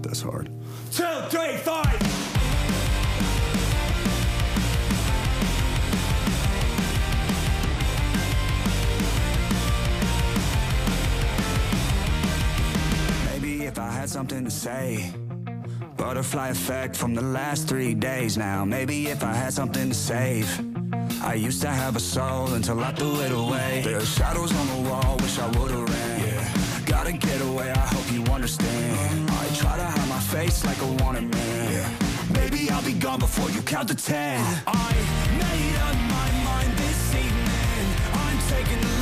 That's hard. Two, three, five. Maybe if I had something to say. Butterfly effect from the last three days now. Maybe if I had something to save. I used to have a soul until I threw it away. There are shadows on the wall, wish I would've ran. Yeah. Gotta get away, I hope you understand. I try to hide my face like a wanted man. Maybe I'll be gone before you count to ten. I made up my mind this evening. I'm taking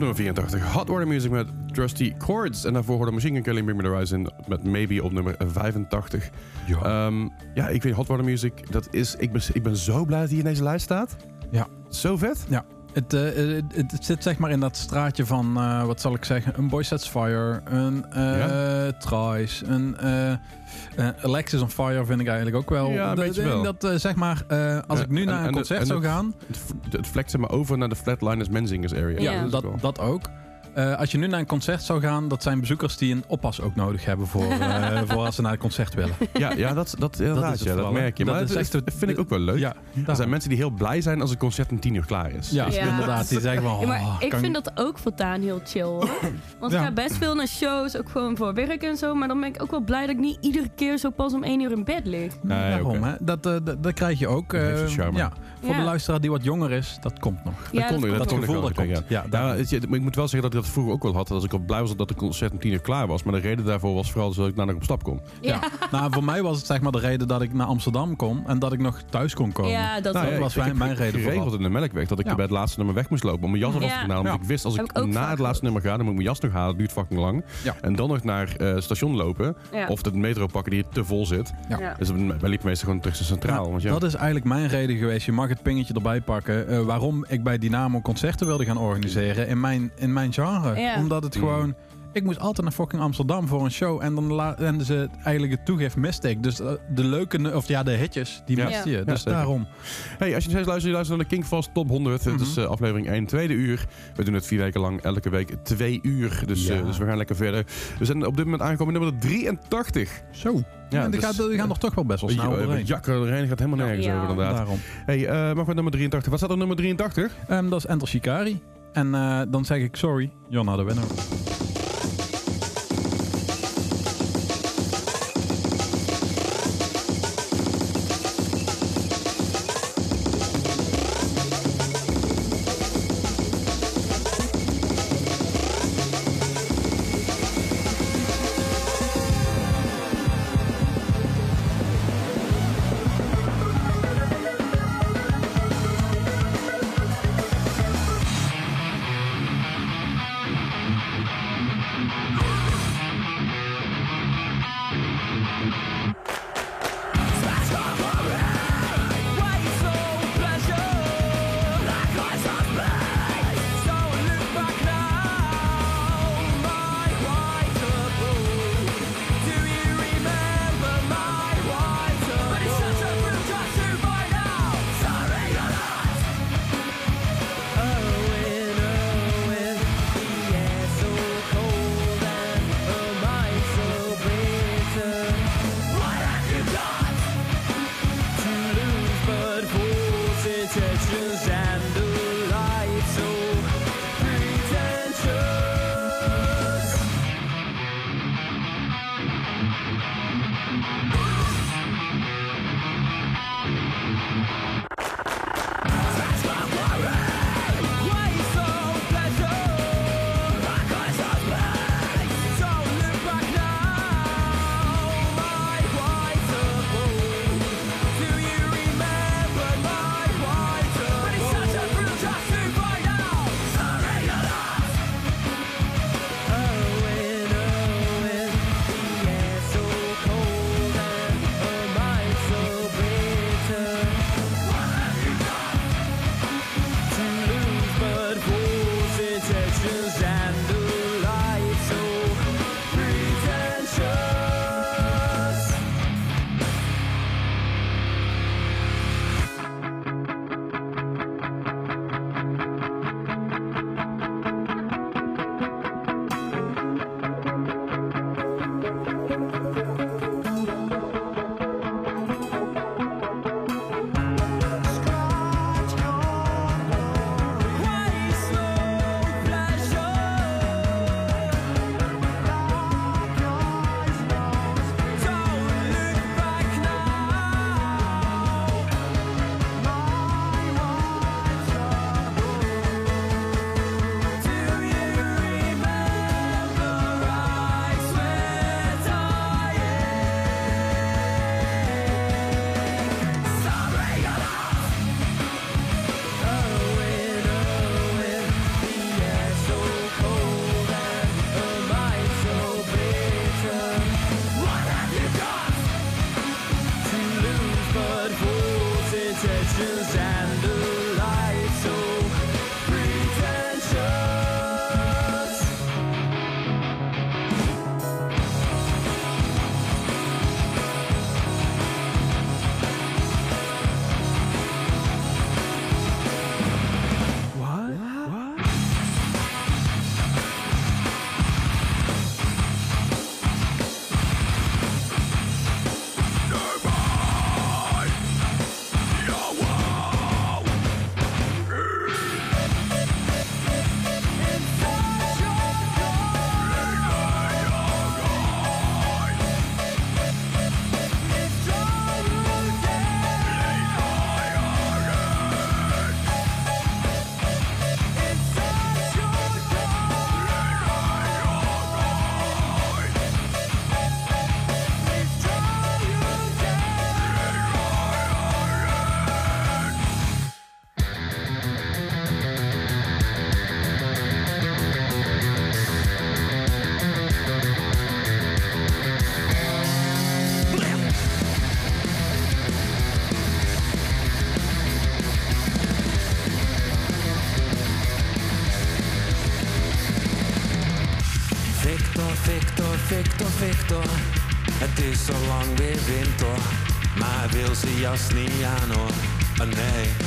nummer 84, Hot Water Music met Trusty Chords. En daarvoor hoorde Machine Gun Kelly Bring Me The Horizon met Maybe op nummer 85. Ja. Ehm, ja, ik weet Hot Water Music, dat is, ik, ben, ik ben zo blij dat hij in deze lijst staat. Ja. Zo vet. Ja. Het, eh, het, het, zit zeg maar in dat straatje van, eh, wat zal ik zeggen, een Boy Sets Fire, een eh Trice, een eh, eh, Alexis on Fire vind ik eigenlijk ook wel. Ja, een De- beetje de- wel. Dat eh, zeg maar, eh, als Ja, ik nu en- naar en een concert en zou gaan, Het, het flext zeg maar over naar de Flatliners Menzingers area. Ja. dat dat ook. Eh, als je nu naar een concert zou gaan, dat zijn bezoekers die een oppas ook nodig hebben voor, *laughs* eh, voor als ze naar het concert willen. ja, ja, dat, dat, is het ja, dat merk je. Dat Maar is dat echt is- de- vind ik ook wel leuk. Ja, Er zijn mensen die heel blij zijn als het concert om tien uur klaar is. ja, Ja. inderdaad. Die zeggen van, Ja, maar oh, ik vind dat ook voortaan heel chill hoor. Want ik ga best veel naar shows, ook gewoon voor werk en zo. Maar dan ben ik ook wel blij dat ik niet iedere keer zo pas om één uur in bed lig. Nee, Daarom, hè. Dat, eh, dat, dat krijg je ook. Dat heeft eh, charme. ja, voor Ja. de luisteraar die wat jonger is, dat komt nog. Ja, kon ik, komt dat dat gevoel dat komt. ja. Nou, daar- ik moet wel zeggen dat ik dat vroeger ook wel had. Als ik al blij was dat het concert om tien uur klaar was. Maar de reden daarvoor was vooral dat ik daarna op stap kon. Ja, Nou, voor mij was het zeg maar de reden dat ik naar Amsterdam kon en dat ik nog thuis kon komen. ja dat Nou, was ik- mijn- mijn ik- reden geregeld in de melkweg dat ik Ja. bij het laatste nummer weg moest lopen om mijn jas af Ja. te halen. Want ik wist als ik, na het laatste nummer ga, dan moet ik mijn jas nog halen. Dat duurt fucking lang. Ja. En dan nog naar eh, het station lopen. Of de metro pakken die te vol zit. Dus wij liepen meestal gewoon terug naar centraal. Ja, want ja, Dat is eigenlijk mijn reden geweest. Je mag het pingetje erbij pakken. eh, waarom ik bij Dynamo concerten wilde gaan organiseren in mijn, in mijn genre. Ja. Omdat het Mm. gewoon... Ik moest altijd naar fucking Amsterdam voor een show. En dan en ze eigenlijk het toegeeft miste ik. Dus eh, de leuke, of ja, de hitjes, die Ja. miste je. Ja, Dus zeker. daarom. Hey, als je steeds luistert, je luistert naar de Kingfast Top 100. Het Mhm. is eh, aflevering 1, tweede uur. We doen het vier weken lang, elke week twee uur. Dus, Ja. eh, dus we gaan lekker verder. We zijn op dit moment aangekomen nummer 83. Zo. Ja, die, dus- gaat, die gaan nog toch wel best wel snel Ja, overheen. Jakker doorheen gaat helemaal nergens Ja. over inderdaad. Daarom. Hey, eh mag we nummer 83? Wat staat er op nummer 83? Ehm, dat is Enter Shikari. En eh, dan zeg ik sorry, you're not a winner. visions Maar hij wil zijn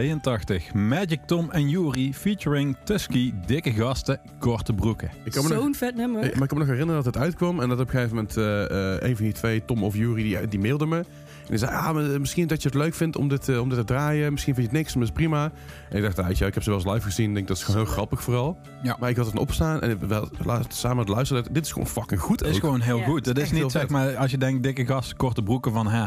82 Magic Tom en Yuri featuring Tusky, dikke gasten, korte broeken. Zo'n vet nummer. Maar ik kan me nog herinneren dat het uitkwam en dat op een gegeven moment uh, een van die twee, Tom of Yuri, die, die mailde me. En die zei, ah, misschien dat je het leuk vindt om dit, om dit te draaien. Misschien vind je het niks, maar is prima. En ik dacht, ja, ik heb ze wel eens live gezien. Ik denk, dat is gewoon heel grappig vooral. Ja. Maar ik had het opstaan en we samen het luisteren. Dit is gewoon fucking goed Het is gewoon heel goed. Het is, is niet, zeg maar, als je denkt, dikke gast, korte broeken van, hè,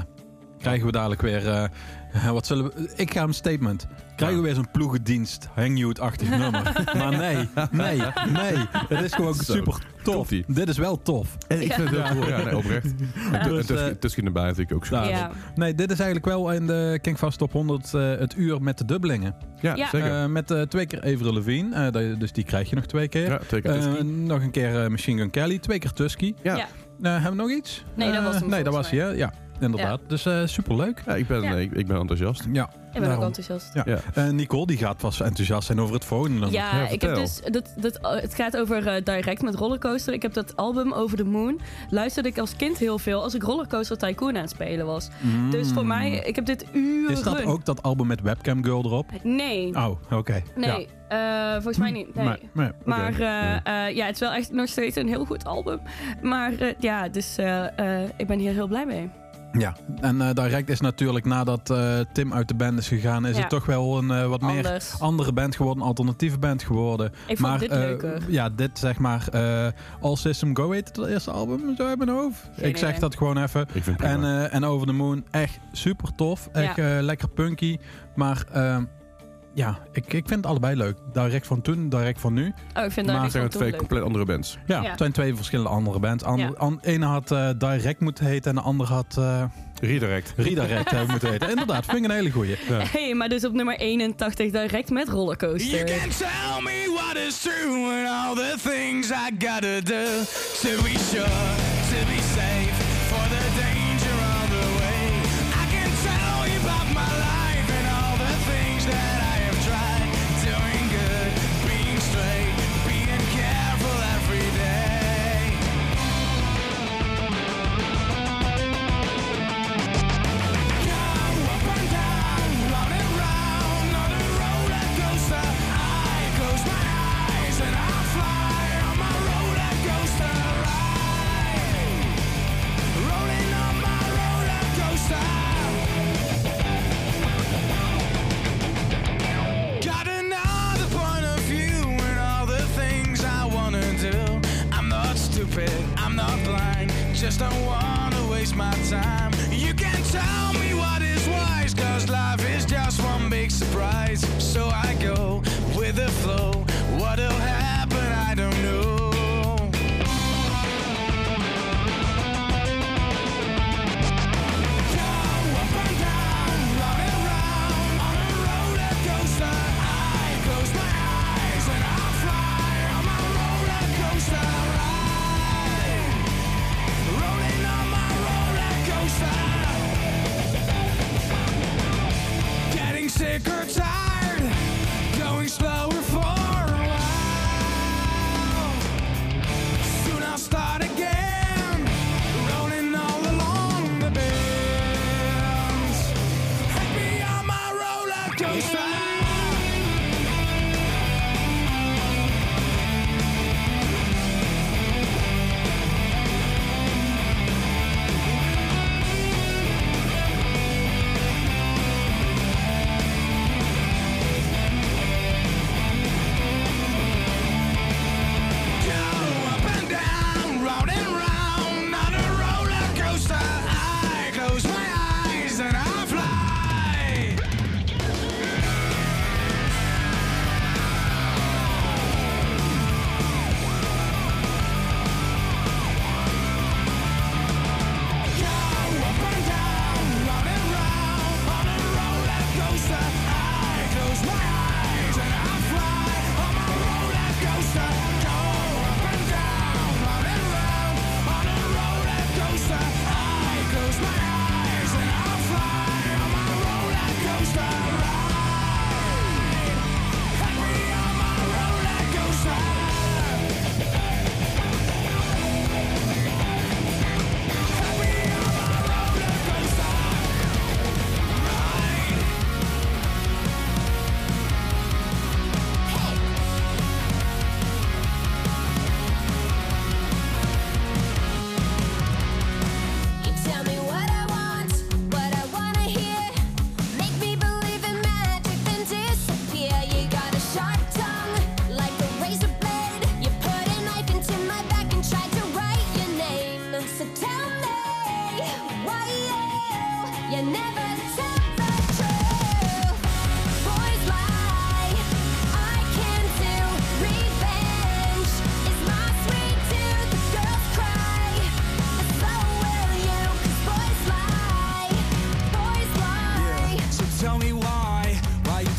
Krijgen we dadelijk weer, eh, *laughs* wat zullen we, ik ga een statement. Krijgen we weer zo'n ploegendienst, hangyout-achtig nummer. *laughs* Maar nee, nee, nee. Het is gewoon Zo, super tof. Dit is wel tof. En ik vind het heel cool. Ja, nee, oprecht. *laughs* En Dus, Tusky erbij natuurlijk ook zo. Ja. Nee, dit is eigenlijk wel in de Kingfast Top 100 eh, het uur met de dubbelingen. Ja, Ja. zeker. Eh, met eh, twee keer Avril eh, dat- dus die krijg je nog twee keer. ja, zeker. Eh, Tusky. nog een keer eh, Machine Gun Kelly, twee keer Tusky. ja. Ja. Hebben we nog iets? Nee, dat was hem Nee, dat was hij, hè? Ja, inderdaad. Dus eh superleuk. Ja, ik ben, Ja. nee, ik, ik ben enthousiast. Ja, Ik ben ook enthousiast. Ja. Ja. Eh, Nicole die gaat vast enthousiast zijn over het volgende nummer. Ja, Ja, ik heb dus. Dat, dat, het gaat over eh, Direct met Rollercoaster. Ik heb dat album Over the Moon. Luisterde ik als kind heel veel als ik Rollercoaster Tycoon aan het spelen was. Dus voor mij, ik heb dit uren. Mm. Is dat ook dat album met Webcam Girl erop? Nee. Oh, oké. Nee, eh, volgens mij niet. Nee. Maar, maar, Maar oké. eh, eh, ja, het is wel echt nog steeds een heel goed album. Maar eh, ja, dus eh, eh, ik ben hier heel blij mee. Ja, en eh, Direct is natuurlijk nadat eh, Tim uit de band is gegaan, is Ja. het toch wel een eh, wat meer andere band geworden, een alternatieve band geworden. Ik vond maar dit eh, leuker. ja, dit zeg maar eh All System Go heet het eerste album, zo uit mijn hoofd. Geen ik zeg idee. dat gewoon even. Ik vind het En, prima. eh, en Over the Moon, echt super tof. Echt lekker punky. Maar ehm, ja, ik, ik vind het allebei leuk. Direct van toen, direct van nu. Oh, ik vind Maar het zijn twee leuk. compleet andere bands. Ja, Ja. het zijn twee verschillende andere bands. Ander, Ja. an- ene had eh, Direct moeten heten en de andere had eh Redirect. Redirect eh, moeten heten. Inderdaad, vind ik een hele goeie. *laughs* Hey, maar dus op nummer 81 Direct met Rollercoaster. You can tell me what is true and all the things I gotta do to be sure,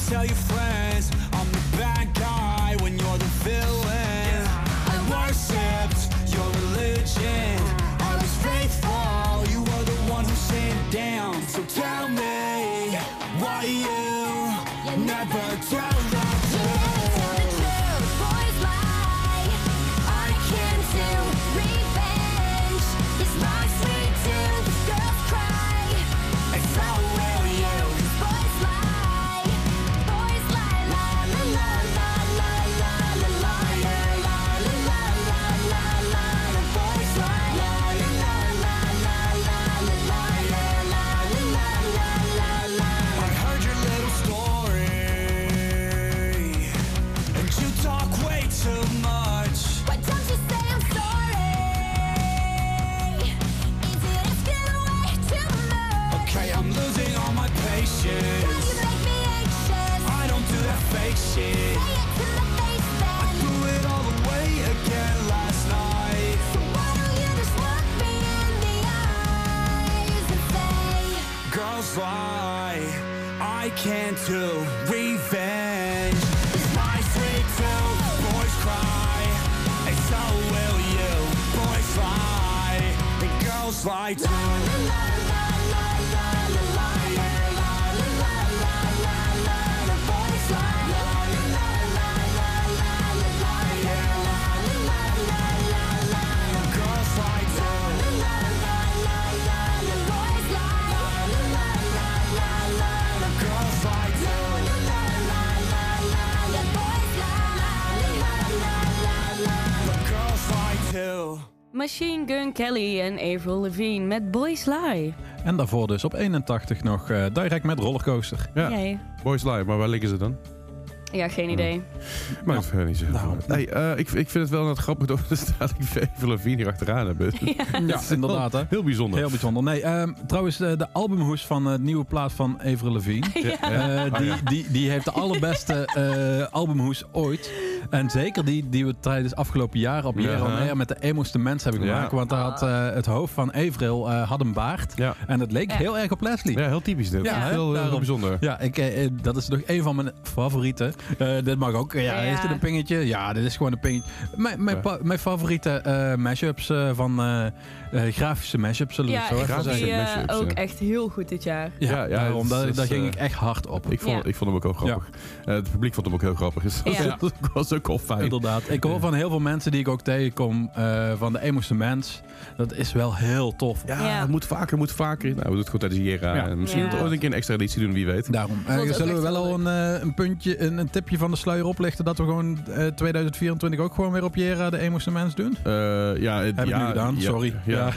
tell your friends. to revenge. My sweet tooth, boys cry And so will you, boys lie And girls lie too. Machine Gun Kelly en Avril Lavigne met Boys Lie. En daarvoor dus op 81 nog eh, direct met Rollercoaster. Ja, Boys Lie, maar waar liggen ze dan? Ja, geen idee. Maar het is niet zo. Nou, hey, eh, ik, ik vind het wel net grappig dat we staat ik Lavigne hier achteraan hebben. *laughs* Ja, *laughs* inderdaad hè. Heel bijzonder. Heel bijzonder. Nee, ehm, trouwens, eh, de albumhoes van het nieuwe plaat van Avril Lavigne. *laughs* Ja. eh, die, die, die heeft de allerbeste eh, albumhoes ooit. En zeker die die we tijdens afgelopen jaren op Ja. Air met de emoste mens hebben gemaakt. Ja. Want daar had, eh, het hoofd van Avril eh, had een baard. Ja. En het leek Ja. heel erg op Leslie. Ja, heel typisch dit. Ja, heel, heel bijzonder. Ja, ik, eh, eh, dat is nog een van mijn favorieten. Eh, dit mag ook. Ja, Ja. is dit een pingetje? Ja, dit is gewoon een pingetje. Mijn, mijn, mijn favoriete eh mashups eh, van eh, eh, grafische mashups, zullen we Ja, zo grafische zeggen. die eh, mashups, ook ja. echt heel goed dit jaar. Ja, Ja, ja, daarom, daar, ging ik echt hard op. Ik vond, Ja. ik vond hem ook heel grappig. Eh, het publiek vond hem ook heel grappig. Dus *laughs* dat Ja. was- dat ook wel fijn. Inderdaad. Ik hoor van heel veel mensen die ik ook tegenkom eh, van de emoeste mens. Dat is wel heel tof. Ja, Ja. het moet vaker, moet vaker. Nou, we doen het gewoon tijdens Jera. Misschien Ja. moeten we ooit een keer een extra editie doen, wie weet. Daarom. Zullen we wel al een, een puntje, een tipje van de sluier oplichten dat we gewoon eh, 2024 ook gewoon weer op Jera de emoeste mens doen? Eh, ja, het, Heb ik ja, nu gedaan, ja, sorry. Ja. Ja.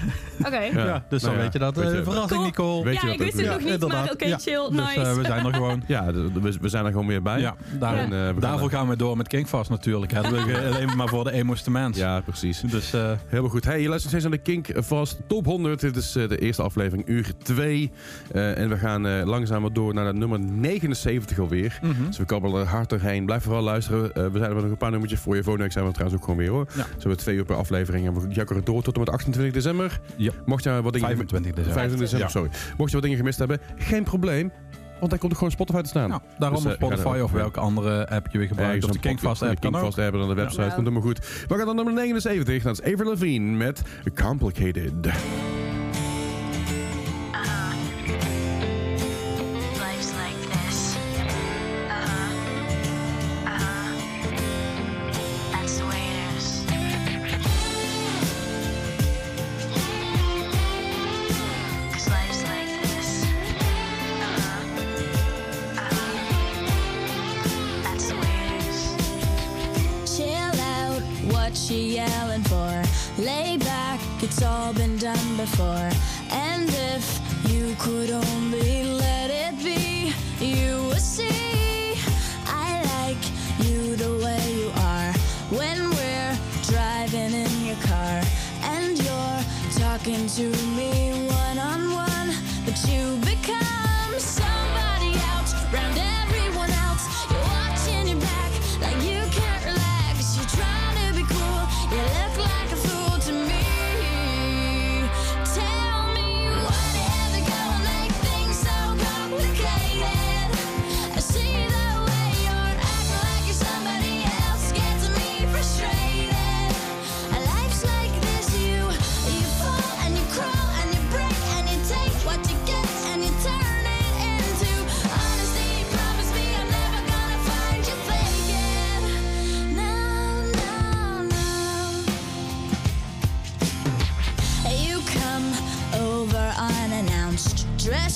Oké. Ja. Ja, dus dan Nou ja, weet je dat. weet eh, je- verrassing, Cool. Nicole. Weet Ja, je ik dat wist het nog niet, maar oké, Ja. chill, Dus nice. eh, we zijn er gewoon. Ja, we, we zijn er gewoon weer bij. Ja, daar, En, eh, we gaan daarvoor gaan we door met Kingfast natuurlijk. Hè. Ik, eh, alleen maar voor de emoeste mens. Ja, precies. Dus eh, Helemaal goed. Hey, je luistert steeds aan de Kink Vast Top 100. Dit is eh, de eerste aflevering, uur 2. en we gaan eh langzaam wat door naar de nummer 79 alweer. mhm. Dus we kabbelen er hard doorheen. Blijf vooral luisteren. Eh, we zijn er nog een paar nummertjes voor je. Volgende week zijn we trouwens ook gewoon weer hoor. Ja. Zo twee uur per aflevering. En we jakkeren door tot en met 28 december. Ja. Mocht je wat dingen... 25 december. 25 december, sorry. Mocht je wat dingen gemist hebben, geen probleem. Want hij komt er gewoon Spotify te staan. Nou, daarom Dus, eh, Spotify of welke andere app je weer gebruikt. Of de Kingfast app kan. Kingfast app dan de website. Ja. Komt helemaal goed. We gaan dan nummer 79. Dat is Avril Lavigne met Complicated. Done before. And if you could only let it be, you would see. I like you the way you are. When we're driving in your car, and you're talking to me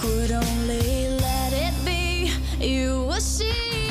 could only let it be, you will see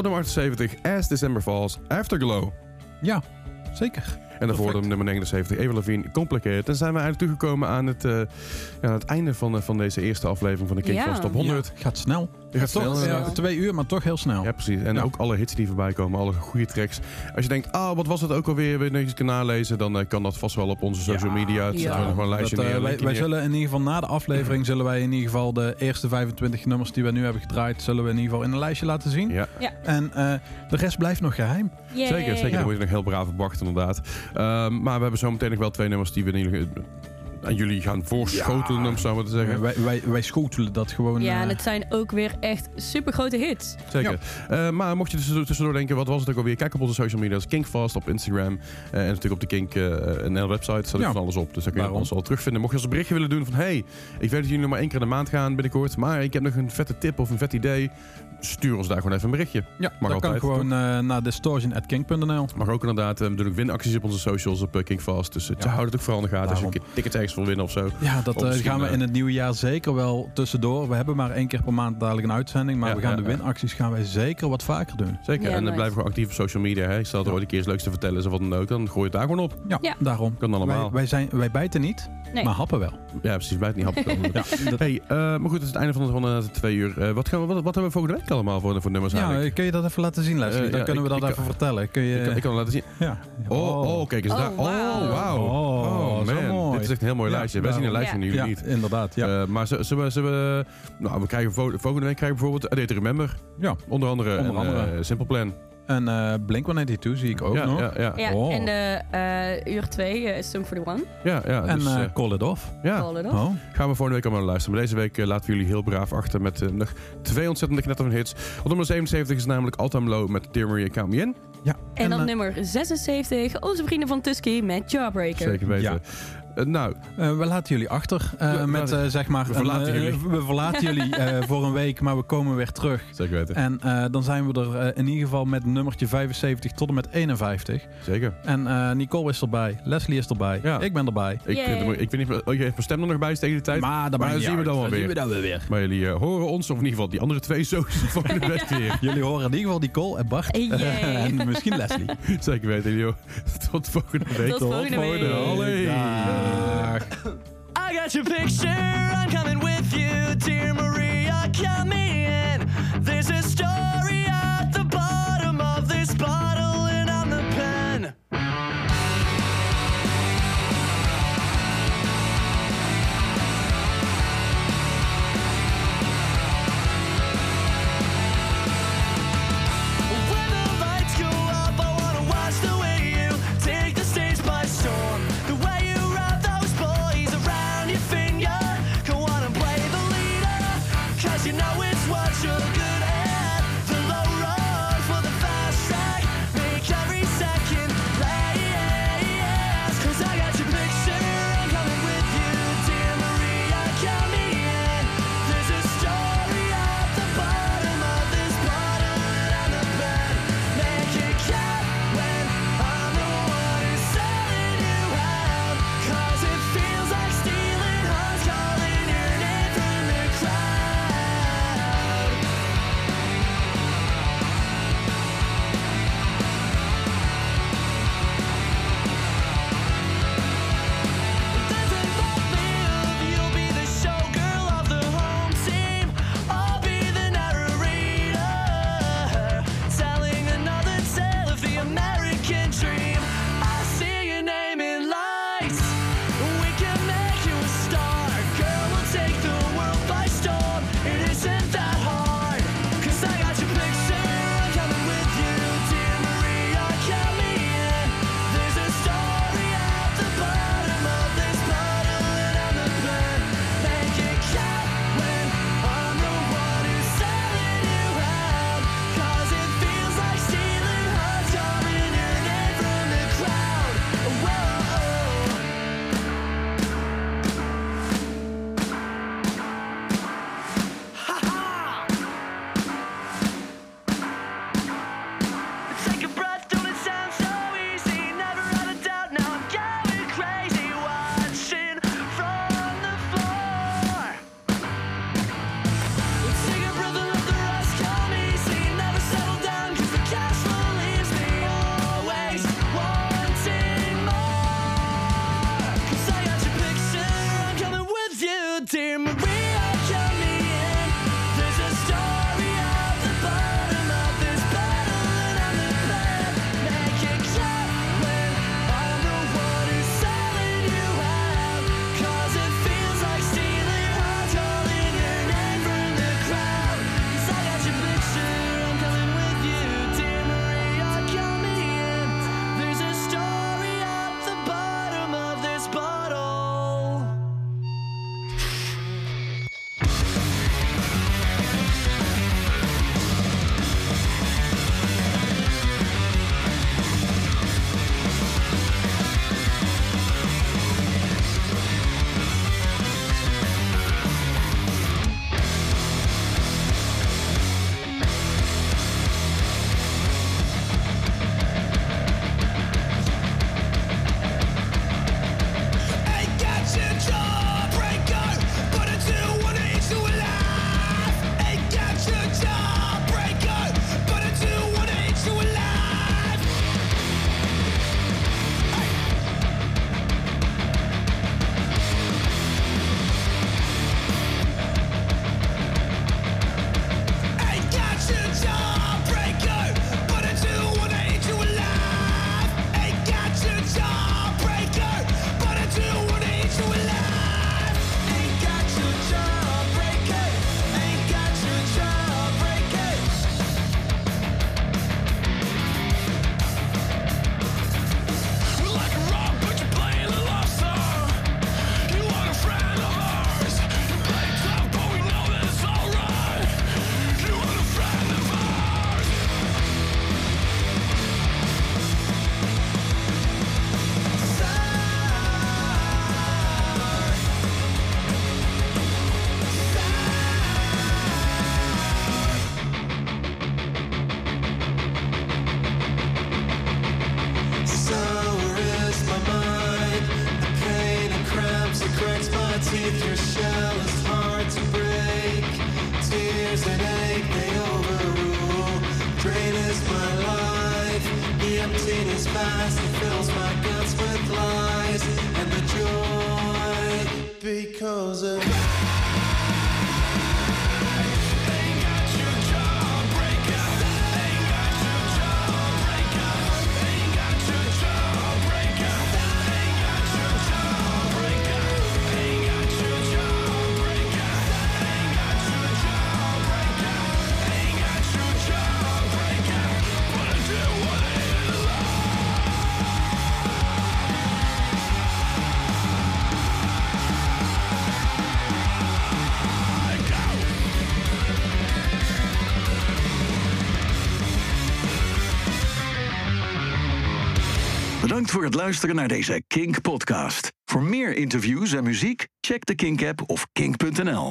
Op nummer 78, As December Falls, Afterglow. Ja, zeker. En daarvoor de nummer 79, Eva Levine, Complicated. En zijn we eigenlijk toegekomen aan het, eh, ja, het einde van, eh, van deze eerste aflevering van de King Ja. Top 100. Ja, gaat snel. Je gaat Toch, snel, ja, inderdaad. twee uur, maar toch heel snel. Ja, precies. En Ja. ook alle hits die voorbij komen, alle goede tracks. Als je denkt, ah, wat was het ook alweer, wil je nog eens kunnen nalezen, dan eh, kan dat vast wel op onze social media. Het Ja. nog een lijstje Dat, eh, neer. wij, zullen in ieder geval na de aflevering zullen wij in ieder geval de eerste 25 nummers die we nu hebben gedraaid, zullen we in ieder geval in een lijstje laten zien. Ja, En eh, de rest blijft nog geheim. Yay. zeker. Zeker, Ja. daar word je nog heel braaf op wachten, inderdaad. Ehm, maar we hebben zo meteen nog wel twee nummers die we in ieder geval aan jullie gaan voorschotelen, om zo maar te zeggen. Wij, wij, wij schotelen dat gewoon. Ja, eh, en het zijn ook weer echt super grote hits. Zeker. Eh, maar mocht je tussendoor, tussendoor denken, wat was het ook alweer? Kijk op onze social media's. Kinkfast op Instagram. eh, en natuurlijk op de Kink eh NL website. staat Ja. van alles op. Dus daar kun je alles al terugvinden. Mocht je ons een berichtje willen doen van... Hey, ik weet dat jullie nog maar één keer in de maand gaan binnenkort. Maar ik heb nog een vette tip of een vet idee. Stuur ons daar gewoon even een berichtje. ja, mag dat kan gewoon eh, naar distortion.king.nl. Mag ook inderdaad. eh, we doen ook winacties op onze socials op eh, Kinkfast. Dus Ja. houd het ook vooral in de gaten. Als je Daarom. een keer tickets ergens wil winnen of zo. Ja, dat eh, gaan we in het nieuwe jaar zeker wel tussendoor. We hebben maar één keer per maand dadelijk een uitzending. Maar Ja, we gaan ja, de ja. winacties gaan wij zeker wat vaker doen. Zeker. Ja, en dan blijven we gewoon actief op social media. Hè. Stel dat er ooit een keer iets leuks te vertellen is of wat dan ook. Dan gooi je het daar gewoon op. Ja, Ja. daarom. Kan allemaal. Wij, wij, zijn, wij bijten niet, Nee. maar happen wel. Ja, precies. Bij het niet happen. *laughs* Ja, dat- Hey, eh, maar goed, het is het einde van de, van de twee uur. Eh, wat, gaan we, wat, wat hebben we volgende week allemaal voor, voor nummers ja, eigenlijk? eh, kun je dat even laten zien, Leslie? Eh, Dan ja, kunnen we ik- dat ik even kan- vertellen. Kun je, Ik, kan- ik kan het laten zien. ja. Oh, oh kijk eens Oh, daar. Oh, wauw. Oh, zo man. mooi. Dit is echt een heel mooi Ja, lijstje. Wij zien een lijstje en Ja. jullie Ja, niet. inderdaad. Ja. Eh, maar zullen zullen we, zullen we... Nou, we krijgen vo- volgende week krijgen we bijvoorbeeld A Day to Remember. ja. Onder andere. Onder en, andere. eh, Simple Plan. En eh Blink-182 zie ik ook ja, nog. Ja, ja. Ja, Oh. en de eh, uur 2 is Sum 41. ja, ja, En dus, eh, eh, Call It Off. ja. Call it off. Oh. Gaan we volgende week allemaal luisteren. Maar deze week eh, laten we jullie heel braaf achter met eh, nog twee ontzettende knetter hits. Op nummer 77 is namelijk Altam Low met Dear Maria Count Me In. Ja. En dan eh, nummer 76, onze vrienden van Tusky met Jawbreaker. Zeker weten. Eh, nou, Eh, we laten jullie achter eh, Ja, met eh, zeg maar. we een, verlaten jullie. we verlaten jullie eh, *laughs* voor een week, maar we komen weer terug. zeker weten. En eh, dan zijn we er in ieder geval met nummertje 75 tot en met 51. Zeker. En eh, Nicole is erbij, Leslie is erbij, Ja. ik ben erbij. Ik, ik weet niet, of- oh, je heeft mijn stem er nog bij is tegen die tijd. Maar, dat Maar maakt dan zien we dan wel weer. zien we dan wel weer. Maar jullie eh, horen ons, of in ieder geval die andere twee sowieso *laughs* volgende week weer. Jullie horen in ieder geval Nicole en Bart. *laughs* En misschien Leslie. Zeker weten, jullie. Tot volgende week. Tot volgende week. Allee. I got your picture, I'm coming with you, dear Maria, count Damn. Bedankt voor het luisteren naar deze Kink podcast. Voor meer interviews en muziek, check de Kink app of kink.nl.